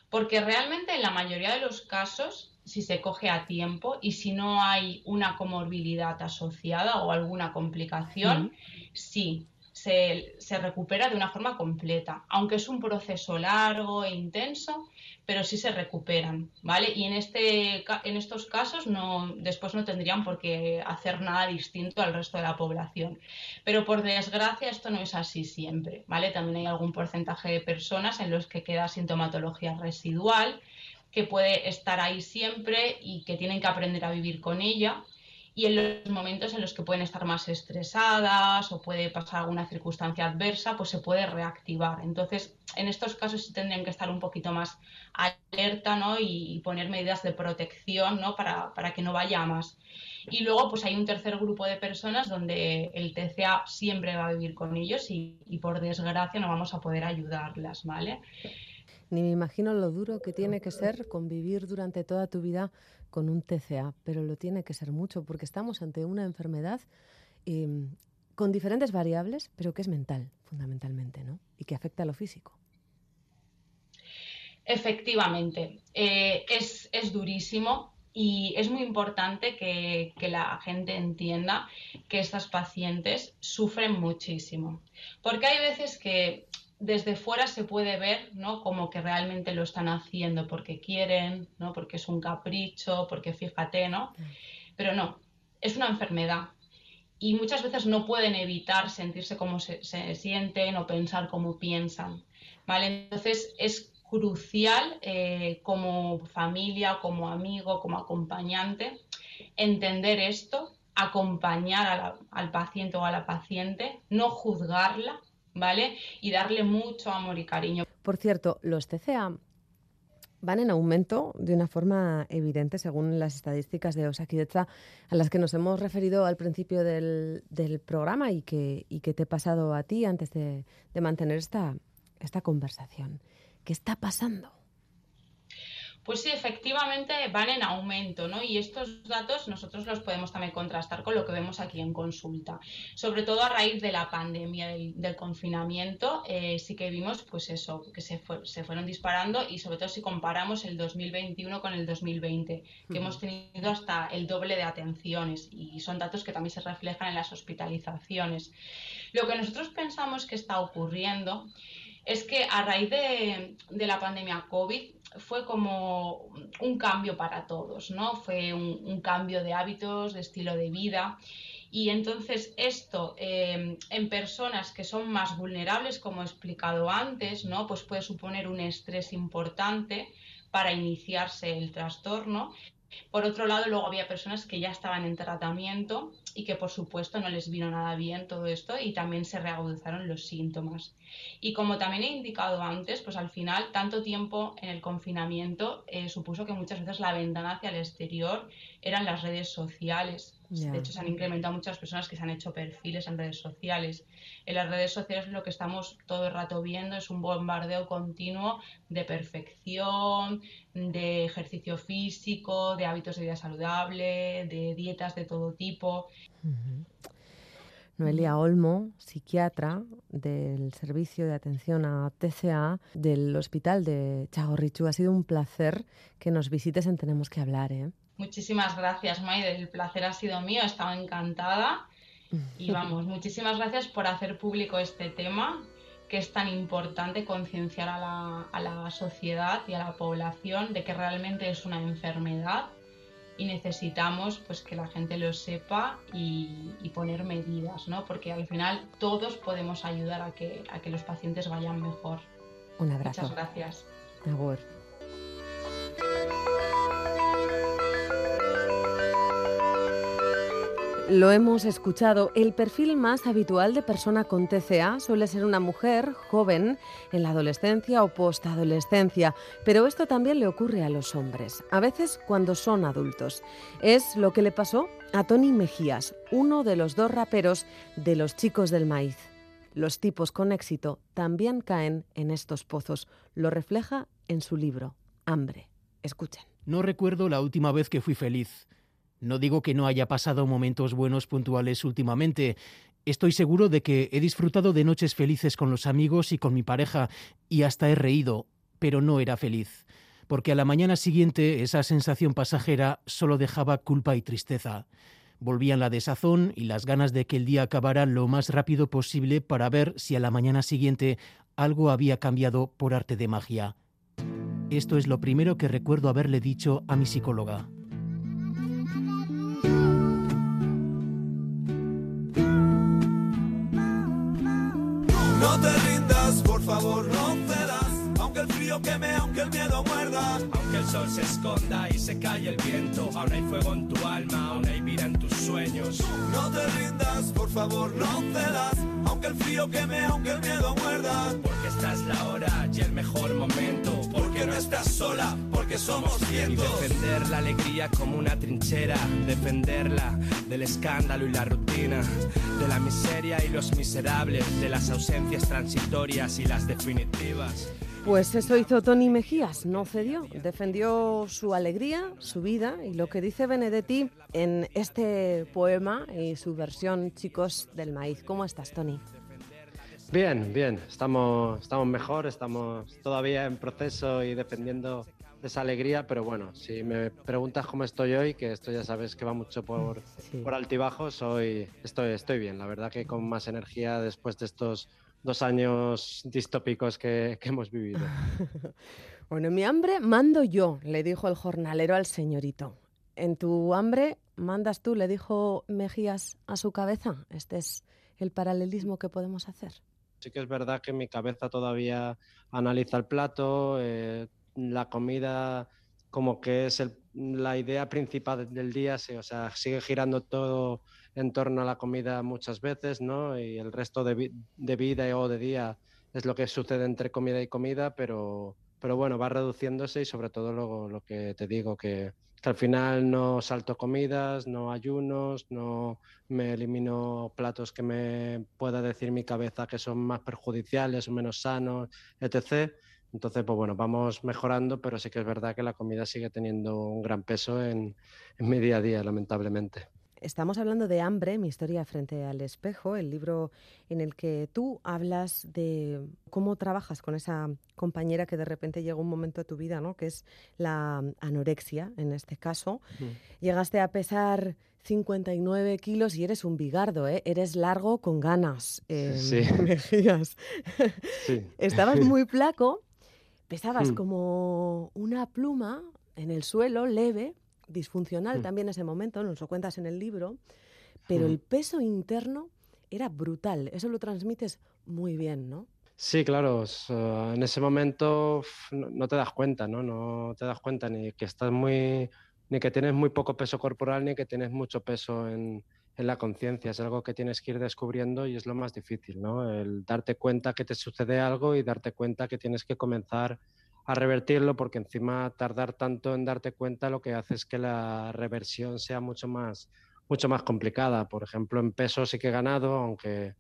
porque realmente en la mayoría de los casos, si se coge a tiempo y si no hay una comorbilidad asociada o alguna complicación, sí, se, se recupera de una forma completa, aunque es un proceso largo e intenso, pero sí se recuperan, ¿vale? Y en, este, en estos casos no, después no tendrían por qué hacer nada distinto al resto de la población. Pero por desgracia esto no es así siempre, ¿vale? También hay algún porcentaje de personas en los que queda sintomatología residual, que puede estar ahí siempre y que tienen que aprender a vivir con ella. Y en los momentos en los que pueden estar más estresadas o puede pasar alguna circunstancia adversa, pues se puede reactivar. Entonces, en estos casos sí tendrían que estar un poquito más alerta, ¿no? Y, poner medidas de protección, ¿no? Para, para que no vaya más. Y luego, pues hay un tercer grupo de personas donde el TCA siempre va a vivir con ellos y, y por desgracia no vamos a poder ayudarlas, ¿vale?
Ni me imagino lo duro que tiene que ser convivir durante toda tu vida con un TCA, pero lo tiene que ser mucho porque estamos ante una enfermedad eh, con diferentes variables, pero que es mental, fundamentalmente, ¿no? Y que afecta a lo físico.
Efectivamente, eh, es, es durísimo y es muy importante que, que la gente entienda que estas pacientes sufren muchísimo, porque hay veces que desde fuera se puede ver, ¿no? Como que realmente lo están haciendo porque quieren, ¿no? Porque es un capricho, porque fíjate, ¿no? Pero no, es una enfermedad y muchas veces no pueden evitar sentirse como se, sienten o pensar como piensan, ¿vale? Entonces es crucial eh, como familia, como amigo, como acompañante, entender esto, acompañar al paciente o a la paciente, no juzgarla, Y darle mucho amor y cariño.
Por cierto, los TCA van en aumento de una forma evidente según las estadísticas de Osakidetza a las que nos hemos referido al principio del, del programa y que, y que te he pasado a ti antes de, de mantener esta, esta conversación. ¿Qué está pasando?
Pues sí, efectivamente van en aumento, ¿no? Y estos datos nosotros los podemos también contrastar con lo que vemos aquí en consulta. Sobre todo a raíz de la pandemia, del, del confinamiento, eh, sí que vimos, pues eso, que se, fue- se fueron disparando y sobre todo si comparamos el 2021 con el 2020, que hemos tenido hasta el doble de atenciones y son datos que también se reflejan en las hospitalizaciones. Lo que nosotros pensamos que está ocurriendo es que a raíz de, de la pandemia COVID fue como un cambio para todos, ¿no? Fue un, cambio de hábitos, de estilo de vida. Y entonces esto eh, en personas que son más vulnerables, como he explicado antes, ¿no? Pues puede suponer un estrés importante para iniciarse el trastorno. Por otro lado, luego había personas que ya estaban en tratamiento y que por supuesto no les vino nada bien todo esto y también se reagudizaron los síntomas. Y como también he indicado antes, pues al final tanto tiempo en el confinamiento eh, supuso que muchas veces la ventana hacia el exterior eran las redes sociales. De hecho, se han incrementado muchas personas que se han hecho perfiles en redes sociales. En las redes sociales lo que estamos todo el rato viendo es un bombardeo continuo de perfección, de ejercicio físico, de hábitos de vida saludable, de dietas de todo tipo.
Noelia Olmo, psiquiatra del Servicio de Atención a TCA del Hospital de Chagorrichu. Ha sido un placer que nos visites en Tenemos que hablar. ¿eh?
Muchísimas gracias, Maide. El placer ha sido mío. Estaba encantada. Y vamos, muchísimas gracias por hacer público este tema, que es tan importante concienciar a la, a la sociedad y a la población de que realmente es una enfermedad y necesitamos pues que la gente lo sepa y, y, poner medidas, ¿no? Porque al final todos podemos ayudar a que, a que los pacientes vayan mejor.
Un abrazo.
Muchas gracias.
Agur. Lo hemos escuchado, el perfil más habitual de persona con TCA suele ser una mujer joven en la adolescencia o postadolescencia, pero esto también le ocurre a los hombres, a veces cuando son adultos. Es lo que le pasó a Tony Mejías, uno de los dos raperos de los chicos del maíz. Los tipos con éxito también caen en estos pozos, lo refleja en su libro, Hambre. Escuchen.
No recuerdo la última vez que fui feliz. No digo que no haya pasado momentos buenos puntuales últimamente. Estoy seguro de que he disfrutado de noches felices con los amigos y con mi pareja, y hasta he reído, pero no era feliz, porque a la mañana siguiente esa sensación pasajera solo dejaba culpa y tristeza. Volvían la desazón y las ganas de que el día acabara lo más rápido posible para ver si a la mañana siguiente algo había cambiado por arte de magia. Esto es lo primero que recuerdo haberle dicho a mi psicóloga.
No te rindas, por favor, no cedas. Aunque el frío queme, aunque el miedo muerda.
Aunque el sol se esconda y se calle el viento. Aún hay fuego en tu alma, aún hay vida en tus sueños.
No te rindas, por favor, no cedas. Aunque el frío queme, aunque el miedo muerda.
Porque esta es la hora y el mejor momento.
Porque no estás sola, porque somos cientos.
Y defender la alegría como una trinchera. Defenderla del escándalo y la rutina. De la miseria y los miserables. De las ausencias transitorias y las definitivas.
Pues eso hizo Tony Mejías, no cedió, defendió su alegría, su vida y lo que dice Benedetti en este poema y su versión Chicos del Maíz. ¿Cómo estás, Tony?
Bien, bien, estamos, estamos mejor, estamos todavía en proceso y defendiendo esa alegría, pero bueno, si me preguntas cómo estoy hoy, que esto ya sabes que va mucho por, sí. por altibajos, hoy estoy, estoy bien, la verdad que con más energía después de estos dos años distópicos que, que hemos vivido.
bueno, en mi hambre mando yo, le dijo el jornalero al señorito. En tu hambre mandas tú, le dijo Mejías a su cabeza. Este es el paralelismo que podemos hacer.
Sí que es verdad que mi cabeza todavía analiza el plato, eh, la comida como que es la idea principal del día, sí, o sea, sigue girando todo en torno a la comida muchas veces, ¿no? Y el resto de, vida o de día es lo que sucede entre comida y comida, pero, pero bueno, va reduciéndose y sobre todo luego lo que te digo, que, que al final no salto comidas, no ayunos, no me elimino platos que me pueda decir mi cabeza que son más perjudiciales o menos sanos, etc. Entonces, pues bueno, vamos mejorando, pero sí que es verdad que la comida sigue teniendo un gran peso en, en mi día a día, lamentablemente.
Estamos hablando de Hambre, mi historia frente al espejo, el libro en el que tú hablas de cómo trabajas con esa compañera que de repente llega un momento a tu vida, ¿no? que es la anorexia, en este caso. Mm. Llegaste a pesar 59 kilos y eres un bigardo, ¿eh? eres largo con ganas. Eh,
sí.
Mejías. sí. Estabas muy flaco, pesabas mm. como una pluma en el suelo, leve, disfuncional mm. también ese momento, nos lo cuentas en el libro, pero mm. el peso interno era brutal. Eso lo transmites muy bien, ¿no?
Sí, claro. en ese momento no, no, te das cuenta, ¿no? No te das cuenta ni que estás muy, ni que tienes muy poco peso corporal ni que tienes mucho peso en, en la conciencia. Es algo que tienes que ir descubriendo y es lo más difícil, ¿no? El darte cuenta que te sucede algo y darte cuenta que tienes que comenzar a revertirlo porque encima tardar tanto en darte cuenta lo que hace es que la reversión sea mucho más, mucho más complicada. Por ejemplo, en peso sí que he ganado, aunque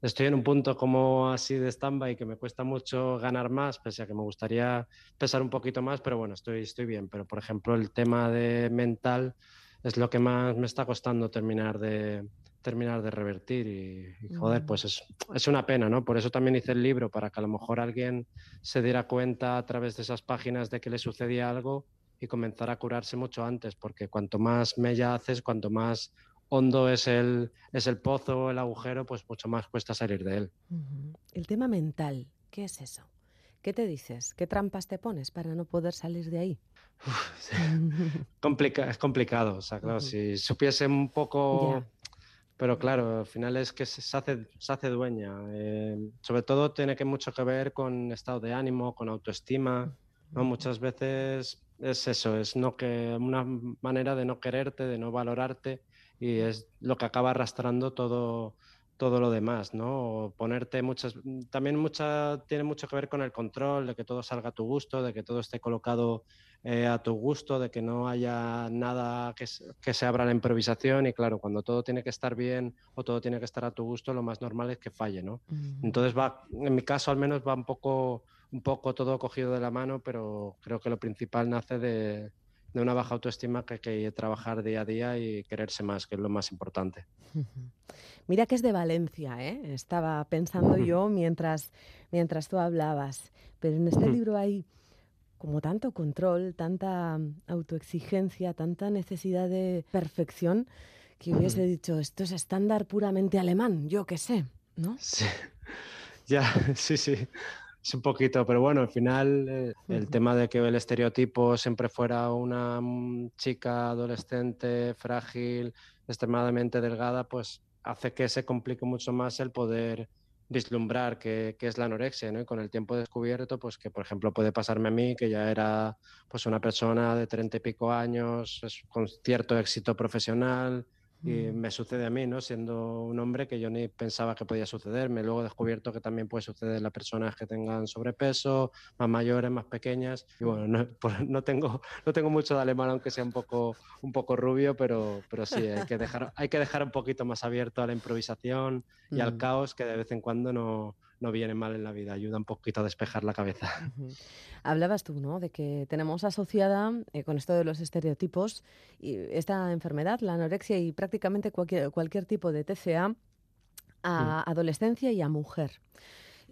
estoy en un punto como así de stand-by que me cuesta mucho ganar más, pese a que me gustaría pesar un poquito más, pero bueno, estoy, estoy bien. Pero por ejemplo, el tema de mental es lo que más me está costando terminar de, terminar de revertir y, joder, pues es, es, una pena, ¿no? Por eso también hice el libro, para que a lo mejor alguien se diera cuenta a través de esas páginas de que le sucedía algo y comenzara a curarse mucho antes, porque cuanto más mella haces, cuanto más hondo es el, es el pozo o el agujero, pues mucho más cuesta salir de él.
El tema mental, ¿qué es eso? ¿Qué te dices? ¿Qué trampas te pones para no poder salir de ahí?
Complica es complicado, o sea, claro, si supiese un poco... Pero claro, al final es que se hace, se hace dueña. Eh, sobre todo tiene que mucho que ver con estado de ánimo, con autoestima. ¿no? Muchas veces es eso, es no que una manera de no quererte, de no valorarte y es lo que acaba arrastrando todo, todo lo demás, ¿no? O ponerte muchas, también mucha, tiene mucho que ver con el control, de que todo salga a tu gusto, de que todo esté colocado eh, a tu gusto, de que no haya nada que, que, se abra la improvisación y claro, cuando todo tiene que estar bien o todo tiene que estar a tu gusto, lo más normal es que falle, ¿no? Entonces va, en mi caso al menos va un poco, un poco todo cogido de la mano, pero creo que lo principal nace de, de una baja autoestima que hay que trabajar día a día y quererse más, que es lo más importante.
Mira que es de Valencia, ¿eh? estaba pensando yo mientras, mientras tú hablabas, pero en este libro hay como tanto control, tanta autoexigencia, tanta necesidad de perfección, que hubiese dicho, esto es estándar puramente alemán, yo qué sé, ¿no?
Sí, ya, sí, sí. Es un poquito, pero bueno, al final eh, el tema de que el estereotipo siempre fuera una chica adolescente, frágil, extremadamente delgada, pues hace que se complique mucho más el poder vislumbrar qué, es la anorexia, ¿no? Y con el tiempo descubierto, pues que por ejemplo puede pasarme a mí, que ya era pues una persona de treinta y pico años, con cierto éxito profesional, y mm. me sucede a mí, ¿no? Siendo un hombre que yo ni pensaba que podía sucederme. Luego he descubierto que también puede suceder a las personas que tengan sobrepeso, más mayores, más pequeñas. Y bueno, no, no, tengo, no tengo mucho de alemán, aunque sea un poco, un poco rubio, pero, pero sí, hay que, dejar, hay que dejar un poquito más abierto a la improvisación y al mm. caos que de vez en cuando no, no viene mal en la vida, ayuda un poquito a despejar la cabeza.
Hablabas tú, ¿no? De que tenemos asociada eh, con esto de los estereotipos y esta enfermedad, la anorexia y prácticamente cualquier, cualquier tipo de TCA a adolescencia y a mujer.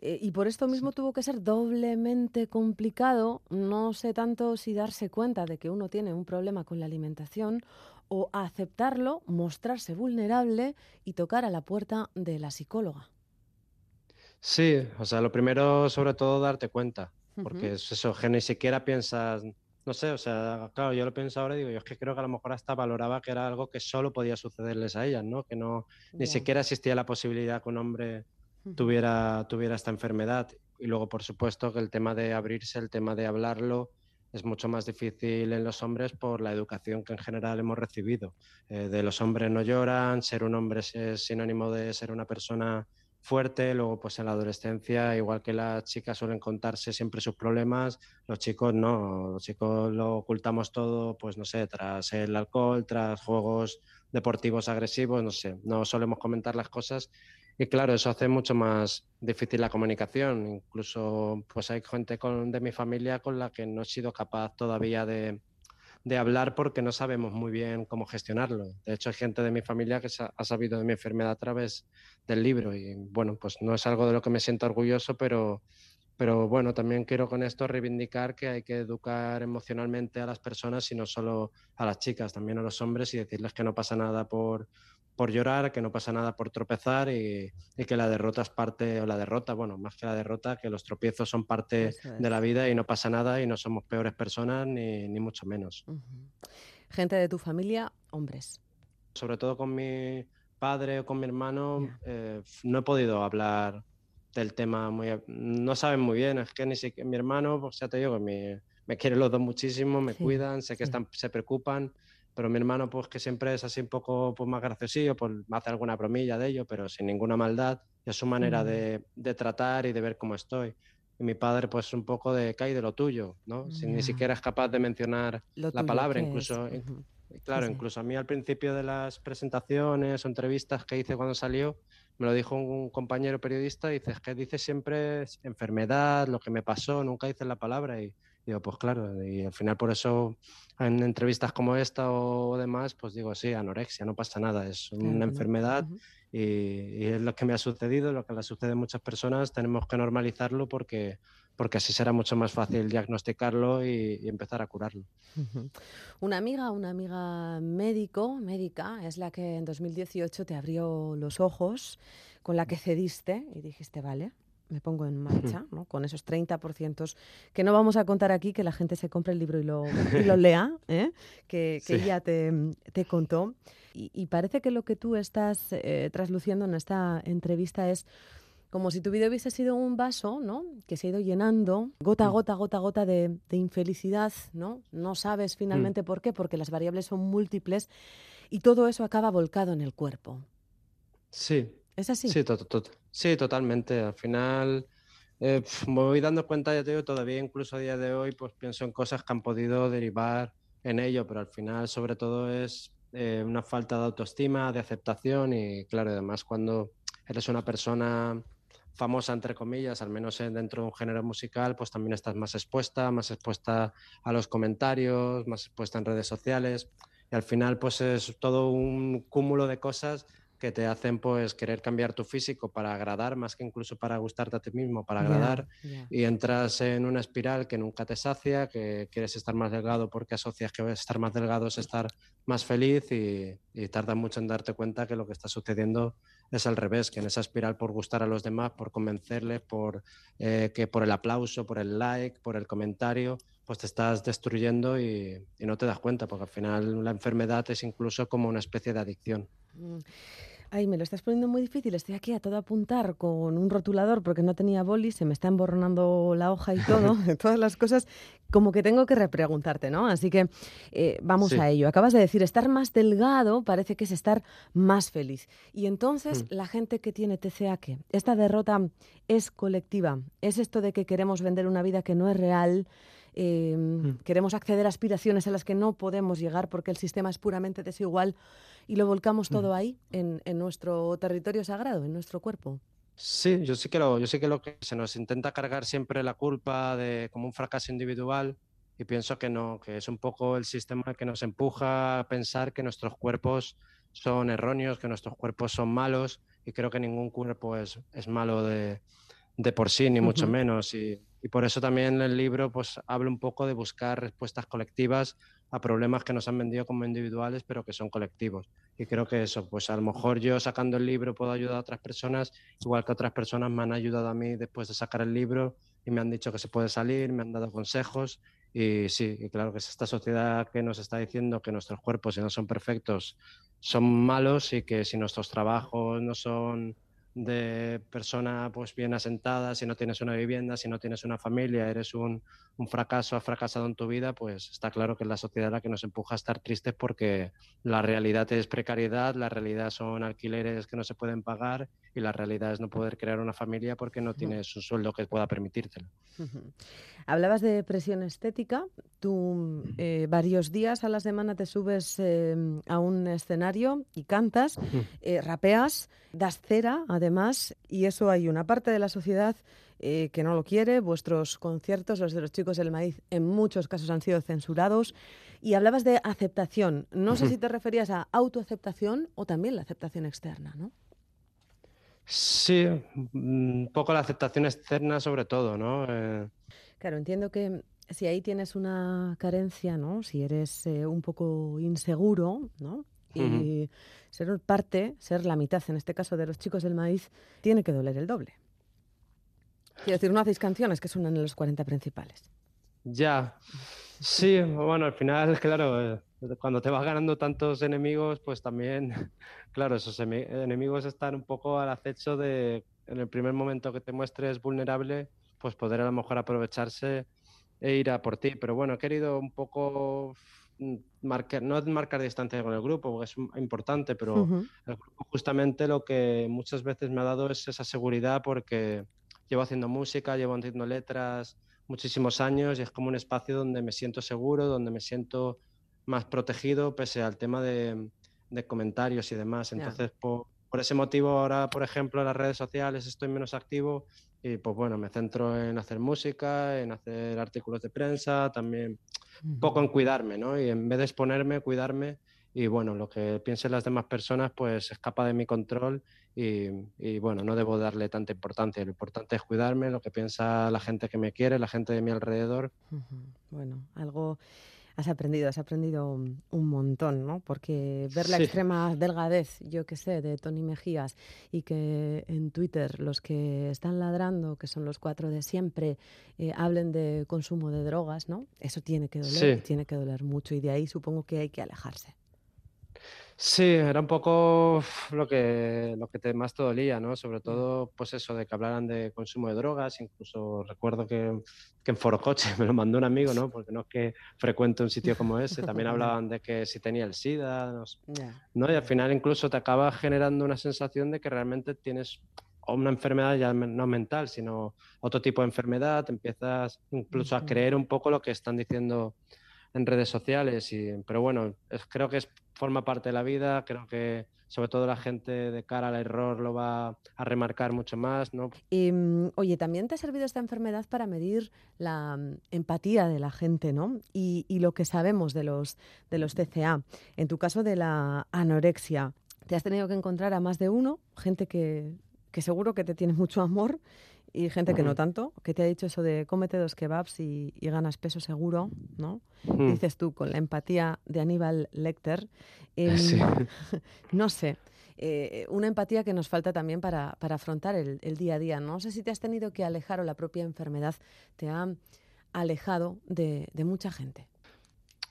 Eh, y por esto mismo tuvo que ser doblemente complicado, no sé tanto si darse cuenta de que uno tiene un problema con la alimentación o aceptarlo, mostrarse vulnerable y tocar a la puerta de la psicóloga.
Sí, o sea, lo primero sobre todo darte cuenta, porque es eso, que ni siquiera piensas, no sé, o sea, claro, yo lo pienso ahora y digo, yo es que creo que a lo mejor hasta valoraba que era algo que solo podía sucederles a ellas, ¿no? Que no, ni siquiera existía la posibilidad que un hombre tuviera, tuviera esta enfermedad. Y luego, por supuesto, que el tema de abrirse, el tema de hablarlo, es mucho más difícil en los hombres por la educación que en general hemos recibido. Eh, de los hombres no lloran, ser un hombre es sinónimo de ser una persona fuerte, luego pues en la adolescencia, igual que las chicas suelen contarse siempre sus problemas, los chicos no, los chicos lo ocultamos todo, pues no sé, tras el alcohol, tras juegos deportivos agresivos, no sé, no solemos comentar las cosas. Y claro, eso hace mucho más difícil la comunicación, incluso pues hay gente con, de mi familia con la que no he sido capaz todavía de, de hablar porque no sabemos muy bien cómo gestionarlo. De hecho, hay gente de mi familia que ha sabido de mi enfermedad a través del libro y bueno, pues no es algo de lo que me siento orgulloso, pero, pero bueno, también quiero con esto reivindicar que hay que educar emocionalmente a las personas y no solo a las chicas, también a los hombres y decirles que no pasa nada por, por llorar, que no pasa nada por tropezar y, que la derrota es parte, o la derrota, bueno, más que la derrota, que los tropiezos son parte de la vida y no pasa nada y no somos peores personas ni, ni mucho menos.
Gente de tu familia, hombres.
Sobre todo con mi padre o con mi hermano, eh, no he podido hablar del tema muy... No saben muy bien, es que ni siquiera mi hermano, pues ya te digo, mi, me quieren los dos muchísimo, me cuidan, sé que están, se preocupan, pero mi hermano pues que siempre es así un poco pues, más graciosillo, pues me hace alguna bromilla de ello, pero sin ninguna maldad, y es su manera de, de, tratar y de ver cómo estoy. Y mi padre pues un poco de cae de lo tuyo, ¿no? Sin ni siquiera es capaz de mencionar la palabra, incluso... Claro, incluso a mí al principio de las presentaciones o entrevistas que hice cuando salió, me lo dijo un compañero periodista, dices que dice siempre enfermedad, lo que me pasó, nunca dices la palabra y digo, pues claro, y al final por eso en entrevistas como esta o demás, pues digo, sí, anorexia, no pasa nada, es una enfermedad y, es lo que me ha sucedido, lo que le sucede a muchas personas, tenemos que normalizarlo porque porque así será mucho más fácil diagnosticarlo y, empezar a curarlo.
Una amiga, una amiga médico, médica, es la que en 2018 te abrió los ojos, con la que cediste y dijiste, vale, me pongo en marcha, ¿no? con esos 30% que no vamos a contar aquí, que la gente se compre el libro y lo, lo lea, ¿eh? que, que ella te, te contó. Y, parece que lo que tú estás eh, trasluciendo en esta entrevista es como si tu vida hubiese sido un vaso, ¿no? Que se ha ido llenando, gota a mm. gota, gota a gota de, infelicidad, ¿no? No sabes mm. finalmente por qué, porque las variables son múltiples y todo eso acaba volcado en el cuerpo.
Sí.
¿Es así?
Sí, sí totalmente. Al final eh, me voy dando cuenta, ya te digo, todavía incluso a día de hoy, pues pienso en cosas que han podido derivar en ello, pero al final sobre todo es eh, una falta de autoestima, de aceptación y claro, además cuando eres una persona famosa, entre comillas, al menos dentro de un género musical, pues también estás más expuesta, más expuesta a los comentarios, más expuesta en redes sociales. Y al final, pues es todo un cúmulo de cosas que te hacen pues querer cambiar tu físico para agradar más que incluso para gustarte a ti mismo, para agradar y entras en una espiral que nunca te sacia, que quieres estar más delgado porque asocias que estar más delgado es estar más feliz y, y tarda mucho en darte cuenta que lo que está sucediendo es al revés, que en esa espiral por gustar a los demás, por convencerles, por eh, que por el aplauso, por el like, por el comentario, pues te estás destruyendo y, y, no te das cuenta, porque al final la enfermedad es incluso como una especie de adicción.
Ay, me lo estás poniendo muy difícil. Estoy aquí a todo apuntar con un rotulador porque no tenía boli, se me está emborronando la hoja y todo, todas las cosas, como que tengo que repreguntarte, ¿no? Así que eh, vamos a ello. Acabas de decir, estar más delgado parece que es estar más feliz. Y entonces, mm. la gente que tiene TCA, ¿qué? Esta derrota es colectiva. Es esto de que queremos vender una vida que no es real. Em, mm. Queremos acceder a aspiraciones a las que no podemos llegar porque el sistema es puramente desigual y lo volcamos todo ahí, en, nuestro territorio sagrado, en nuestro cuerpo.
Sí, yo sí que lo, yo sí que lo que se nos intenta cargar siempre la culpa de como un fracaso individual y pienso que no, que es un poco el sistema que nos empuja a pensar que nuestros cuerpos son erróneos, que nuestros cuerpos son malos y creo que ningún cuerpo es, es malo de, de por sí, ni mucho menos. Y, y, por eso también el libro pues habla un poco de buscar respuestas colectivas a problemas que nos han vendido como individuales, pero que son colectivos. Y creo que eso, pues a lo mejor yo sacando el libro puedo ayudar a otras personas, igual que otras personas me han ayudado a mí después de sacar el libro y me han dicho que se puede salir, me han dado consejos. Y sí, y claro que es esta sociedad que nos está diciendo que nuestros cuerpos, si no son perfectos, son malos y que si nuestros trabajos no son de persona pues bien asentada, si no tienes una vivienda, si no tienes una familia, eres un, un, fracaso, has fracasado en tu vida, pues está claro que es la sociedad la que nos empuja a estar tristes porque la realidad es precariedad, la realidad son alquileres que no se pueden pagar y la realidad es no poder crear una familia porque no tienes un sueldo que pueda permitírtelo.
Hablabas de presión estética, tú eh, varios días a la semana te subes em, a un escenario y cantas, eh, rapeas, das cera además y eso hay una parte de la sociedad eh, que no lo quiere. Vuestros conciertos, los de los chicos del maíz, en muchos casos han sido censurados. Y hablabas de aceptación. No sé si te referías a autoaceptación o también la aceptación externa, ¿no?
Sí, un poco la aceptación externa sobre todo, ¿no? Eh,
claro, entiendo que si ahí tienes una carencia, ¿no? Si eres eh, un poco inseguro, ¿no? Y ser parte, ser la mitad, en este caso de los chicos del maíz, tiene que doler el doble. Quiero decir, no hacéis canciones que suenan en los 40 principales.
Ya, sí, bueno, al final, claro, eh, cuando te vas ganando tantos enemigos, pues también, claro, esos enemigos están un poco al acecho de, en el primer momento que te muestres vulnerable, pues poder a lo mejor aprovecharse e ir a por ti. Pero bueno, he querido un poco mm, marcar, no marcar distancia con el grupo, porque es importante, pero el grupo justamente lo que muchas veces me ha dado es esa seguridad porque llevo haciendo música, llevo haciendo letras muchísimos años y es como un espacio donde me siento seguro, donde me siento más protegido pese al tema de, comentarios y demás. Entonces, por, por, ese motivo ahora, por ejemplo, en las redes sociales estoy menos activo y pues bueno, me centro en hacer música, en hacer artículos de prensa, también un poco en cuidarme, ¿no? Y en vez de exponerme, cuidarme y bueno, lo que piensen las demás personas pues escapa de mi control y, y, bueno, no debo darle tanta importancia. Lo importante es cuidarme, lo que piensa la gente que me quiere, la gente de mi alrededor.
Bueno, algo Has aprendido, has aprendido un montón, ¿no? Porque ver la extrema delgadez, yo qué sé, de Tony Mejías y que en Twitter los que están ladrando, que son los cuatro de siempre, eh, hablen de consumo de drogas, ¿no? Eso tiene que doler, tiene que doler mucho y de ahí supongo que hay que alejarse.
Sí, era un poco lo que, lo que te más te dolía, ¿no? Sobre todo, pues eso, de que hablaran de consumo de drogas. Incluso recuerdo que, que en Forocoche me lo mandó un amigo, ¿no? Porque no es que frecuente un sitio como ese. También hablaban de que si tenía el SIDA, ¿no? Y al final incluso te acaba generando una sensación de que realmente tienes una enfermedad ya no mental, sino otro tipo de enfermedad. Te empiezas incluso a creer un poco lo que están diciendo en redes sociales. Y, pero bueno, creo que es forma parte de la vida, creo que sobre todo la gente de cara al error lo va a remarcar mucho más, ¿no?
Y, mm, oye, también te ha servido esta enfermedad para medir la mm, empatía de la gente, ¿no? Y, lo que sabemos de los, de los TCA. En tu caso de la anorexia, te has tenido que encontrar a más de uno, gente que, que seguro que te tiene mucho amor y gente que no tanto, que te ha dicho eso de cómete dos kebabs y, ganas peso seguro, ¿no? Mm. Dices tú, con la empatía de Aníbal Lecter. Em, no sé, eh, una empatía que nos falta también para, afrontar el, día a día. No sé si te has tenido que alejar o la propia enfermedad te ha alejado de, de mucha gente.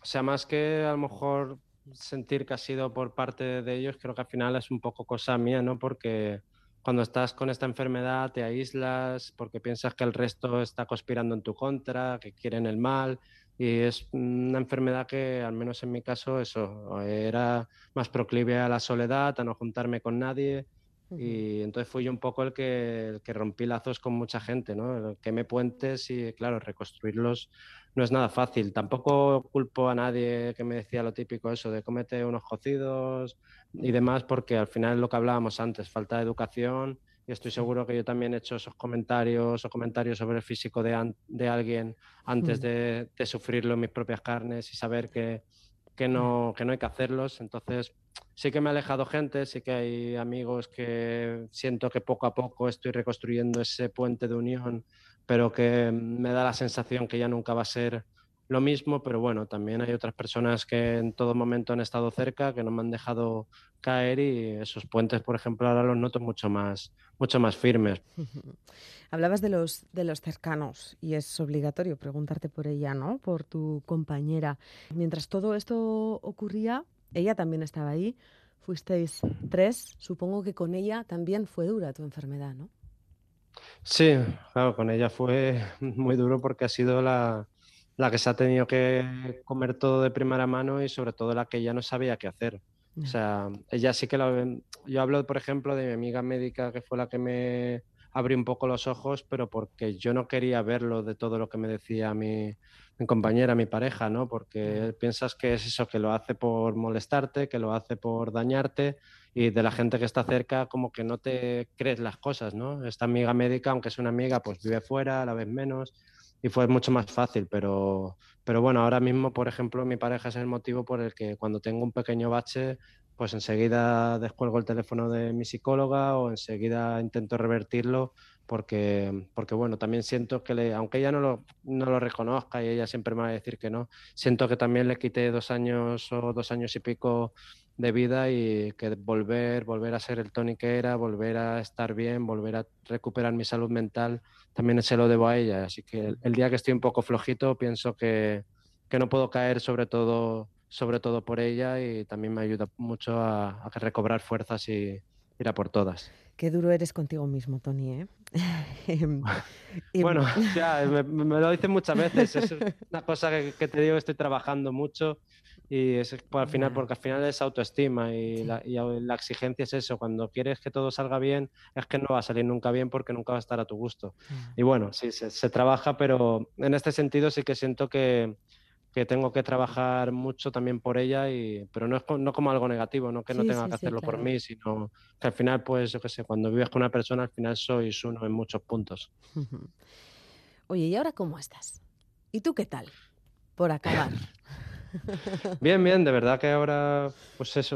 O sea, más que a lo mejor sentir que ha sido por parte de ellos, creo que al final es un poco cosa mía, ¿no? Porque cuando estás con esta enfermedad te aíslas porque piensas que el resto está conspirando en tu contra, que quieren el mal. Y es una enfermedad que, al menos en mi caso, eso, era más proclive a la soledad, a no juntarme con nadie. Y entonces fui yo un poco el que, el que rompí lazos con mucha gente, ¿no? Que me puentes y, claro, reconstruirlos no es nada fácil. Tampoco culpo a nadie que me decía lo típico, eso de cómete unos cocidos y demás, porque al final es lo que hablábamos antes, falta de educación. Y estoy seguro que yo también he hecho esos comentarios o comentarios sobre el físico de, de alguien antes de, de, sufrirlo en mis propias carnes y saber que, que, no, que no hay que hacerlos. Entonces, sí que me ha alejado gente, sí que hay amigos que siento que poco a poco estoy reconstruyendo ese puente de unión pero que me da la sensación que ya nunca va a ser lo mismo, pero bueno, también hay otras personas que en todo momento han estado cerca, que no me han dejado caer y esos puentes, por ejemplo, ahora los noto mucho más, mucho más firmes.
Hablabas de los, de los cercanos y es obligatorio preguntarte por ella, ¿no? Por tu compañera. Mientras todo esto ocurría, ella también estaba ahí. Fuisteis tres. Supongo que con ella también fue dura tu enfermedad, ¿no?
Sí, claro, con ella fue muy duro porque ha sido la, que se ha tenido que comer todo de primera mano y sobre todo la que ya no sabía qué hacer. O sea, ella sí que lo... Yo hablo, por ejemplo, de mi amiga médica que fue la que me abrió un poco los ojos, pero porque yo no quería verlo de todo lo que me decía mi, mi compañera, mi pareja, ¿no? Porque piensas que es eso, que lo hace por molestarte, que lo hace por dañarte y de la gente que está cerca como que no te crees las cosas, ¿no? Esta amiga médica, aunque es una amiga, pues vive fuera, a la vez menos y fue mucho más fácil, pero, pero bueno, ahora mismo, por ejemplo, mi pareja es el motivo por el que cuando tengo un pequeño bache, pues enseguida descuelgo el teléfono de mi psicóloga o enseguida intento revertirlo porque, porque bueno, también siento que, le, aunque ella no lo, no lo reconozca y ella siempre me va a decir que no, siento que también le quité dos años o dos años y pico de vida y que volver, volver a ser el Tony que era, volver a estar bien, volver a recuperar mi salud mental, también se lo debo a ella. Así que el, día que estoy un poco flojito, pienso que, que, no puedo caer sobre todo, sobre todo por ella y también me ayuda mucho a, a recobrar fuerzas y, ir a por todas.
Qué duro eres contigo mismo, Tony, ¿eh? Em, em,
Bueno, ya, me, me lo dicen muchas veces. Es una cosa que, que te digo estoy trabajando mucho y es por al final, porque al final es autoestima y,
Sí.
la, y la exigencia es eso. Cuando quieres que todo salga bien, es que no va a salir nunca bien porque nunca va a estar a tu gusto. Y bueno, sí, se, se trabaja, pero en este sentido sí que siento que, que tengo que trabajar mucho también por ella, y, pero no, es no como algo negativo, no que no
Sí,
tenga
sí,
que hacerlo por mí, sino que al final, pues yo qué sé, cuando vives con una persona, al final sois uno en muchos puntos.
Oye, ¿y ahora cómo estás? ¿Y tú qué tal? Por acabar.
Bien, bien, de verdad que ahora, pues eso,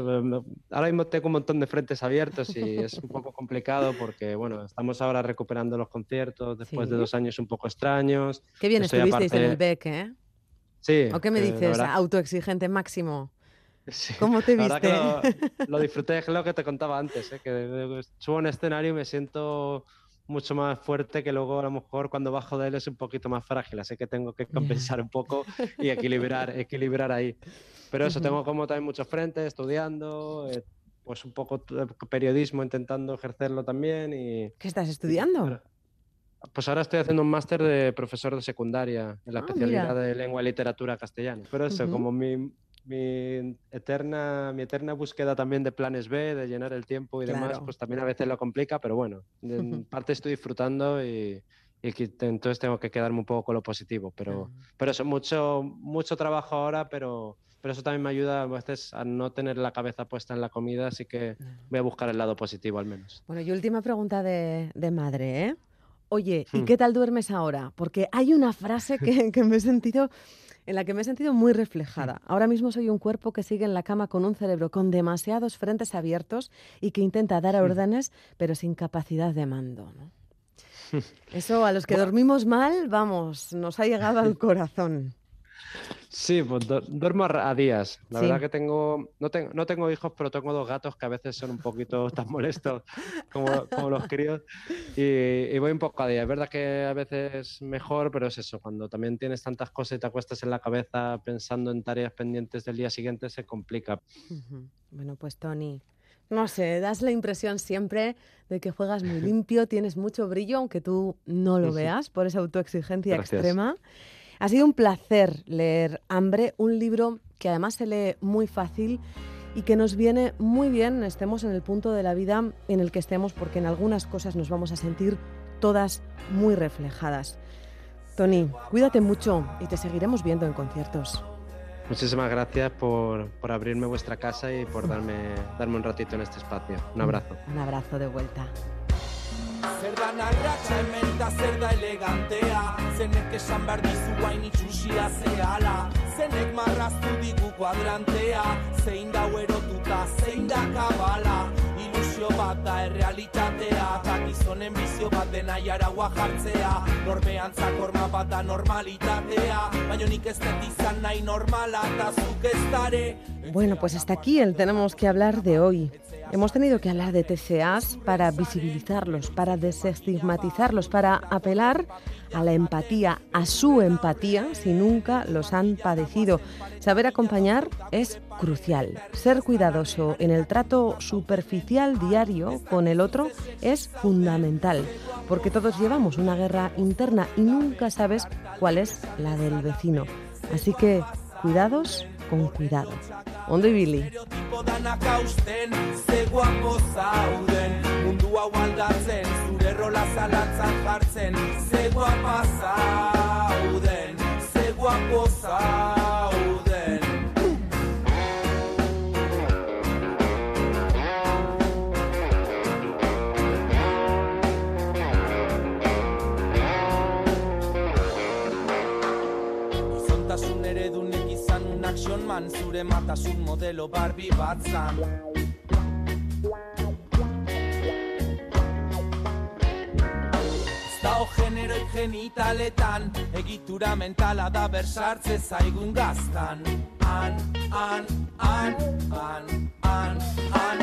ahora mismo tengo un montón de frentes abiertos y es un poco complicado porque, bueno, estamos ahora recuperando los conciertos después de dos años un poco extraños.
Qué bien
Estoy
estuvisteis en el BEC, ¿eh?
Sí.
¿O qué me
la
dices?
verdad-
Autoexigente máximo.
Sí,
¿Cómo te
la verdad que
viste?
lo, lo disfruté, es lo que te contaba antes, ¿eh? que eh, subo un escenario y me siento mucho más fuerte que luego a lo mejor cuando bajo de él es un poquito más frágil, así que tengo que compensar un poco y equilibrar, equilibrar ahí. Pero eso, tengo como también muchos frentes, estudiando, eh, pues un poco t- periodismo, intentando ejercerlo también y...
¿Qué estás estudiando?
Pues ahora estoy haciendo un máster de profesor de secundaria en la
Ah,
especialidad
mira.
de lengua y literatura castellana. Pero eso,
Ujú.
como mi, mi eterna, mi eterna búsqueda también de planes B, de llenar el tiempo y demás,
Claro.
pues también a veces lo complica, pero bueno, en parte estoy disfrutando y, y que entonces tengo que quedarme un poco con lo positivo. Pero, pero eso, mucho, mucho trabajo ahora, pero, pero eso también me ayuda a veces a no tener la cabeza puesta en la comida, así que voy a buscar el lado positivo al menos.
Bueno, y última pregunta de, de madre, ¿eh? Oye, ¿y
Hmm.
qué tal duermes ahora? Porque hay una frase que, que me he sentido, en la que me he sentido muy reflejada. Ahora mismo soy un cuerpo que sigue en la cama con un cerebro con demasiados frentes abiertos y que intenta dar órdenes, pero sin capacidad de mando, ¿no? Eso a los que dormimos mal, vamos, nos ha llegado al corazón.
Sí, pues du- duermo a, días. La
Sí.
verdad que tengo no, tengo, no tengo hijos, pero tengo dos gatos que a veces son un poquito tan molestos como, como los críos. Y, y voy un poco a días. Es verdad que a veces mejor, pero es eso, cuando también tienes tantas cosas y te acuestas en la cabeza pensando en tareas pendientes del día siguiente, se complica.
Bueno, pues Tony, no sé, das la impresión siempre de que juegas muy limpio, tienes mucho brillo, aunque tú no lo veas por esa autoexigencia
Gracias.
extrema. Ha sido un placer leer Hambre, un libro que además se lee muy fácil y que nos viene muy bien, estemos en el punto de la vida en el que estemos, porque en algunas cosas nos vamos a sentir todas muy reflejadas. Tony, cuídate mucho y te seguiremos viendo en conciertos.
Muchísimas gracias por, por abrirme vuestra casa y por darme, darme un ratito en este espacio. Un abrazo.
Un abrazo de vuelta.
Zer da narratxa hemen da zer da elegantea. Zenek esan behar dizu guain itxusia zehala. Zenek marraztu digu kuadrantea. Zein da erotuta, zein da kabala. Ilusio bat da errealitatea. Ta gizonen bizio bat dena jaragua jartzea. Norbean zakorma bat da normalitatea. Baina nik ez dut izan nahi normala Ta zuk ez
Bueno, pues hasta aquí el tenemos que hablar de hoy. Hemos tenido que hablar de TCAs para visibilizarlos, para desestigmatizarlos, para apelar a la empatía, a su empatía, si nunca los han padecido. Saber acompañar es crucial. Ser cuidadoso en el trato superficial diario con el otro es fundamental, porque todos llevamos una guerra interna y nunca sabes cuál es la del vecino. Así que cuidados con cuidado.
onde bilili, ze guapo zauden, mundu agualdatzen, zure rola zalantsa hartzen, ze guapo zauden, ze matasun modelo Barbie bat zan. Ez dago generoik genitaletan Egitura mentala da bersartze zaigun gaztan. An, an, an, an, an, an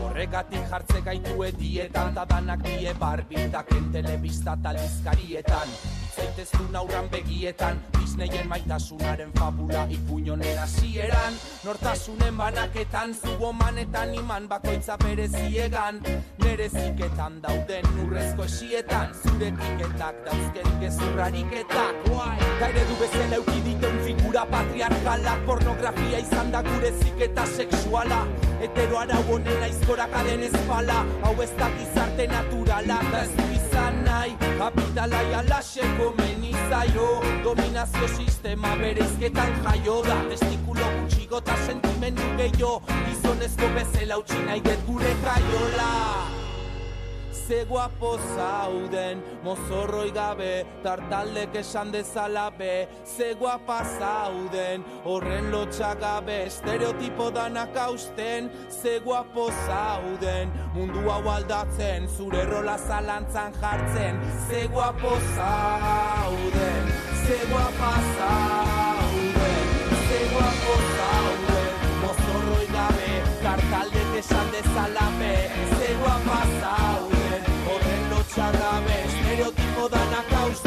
Horregatik jartze gaitu edietan Ta danak die barbitaken telebista talizkarietan Zaiteztu aurran begietan. Disneyen maitasunaren fabula Ipuñonen hasieran. Nortasunen banaketan Zubo manetan iman bakoitza bereziegan. Nere ziketan dauden urrezko esietan. Zure kiketak dauzken gezurrariketak Ta eredu bezala eukiditen figura patriarkala. Pornografia izan da gure ziketa sexuala. Hetero arau honen aizkorak aden espala. Hau ez da gizarte naturala Da ez du izan Kapitala jalaseko menizaio Dominazio sistema bereizketan jaio da. Testikulo gutxigo eta sentimendu gehiago. Gizonezko bezala utzi nahi dut gure kaiola Ze guapo zauden, mozorroi gabe, tartaldek esan dezala be Ze guapa zauden, horren lotxak gabe, estereotipo danak hausten Ze guapo zauden, mundu hau aldatzen, zure rola zalantzan jartzen Ze guapo zauden, ze guapa zauden, ze guapo zauden Mozorroi gabe, tartaldek esan dezala be Xa dame estereotipo da na causa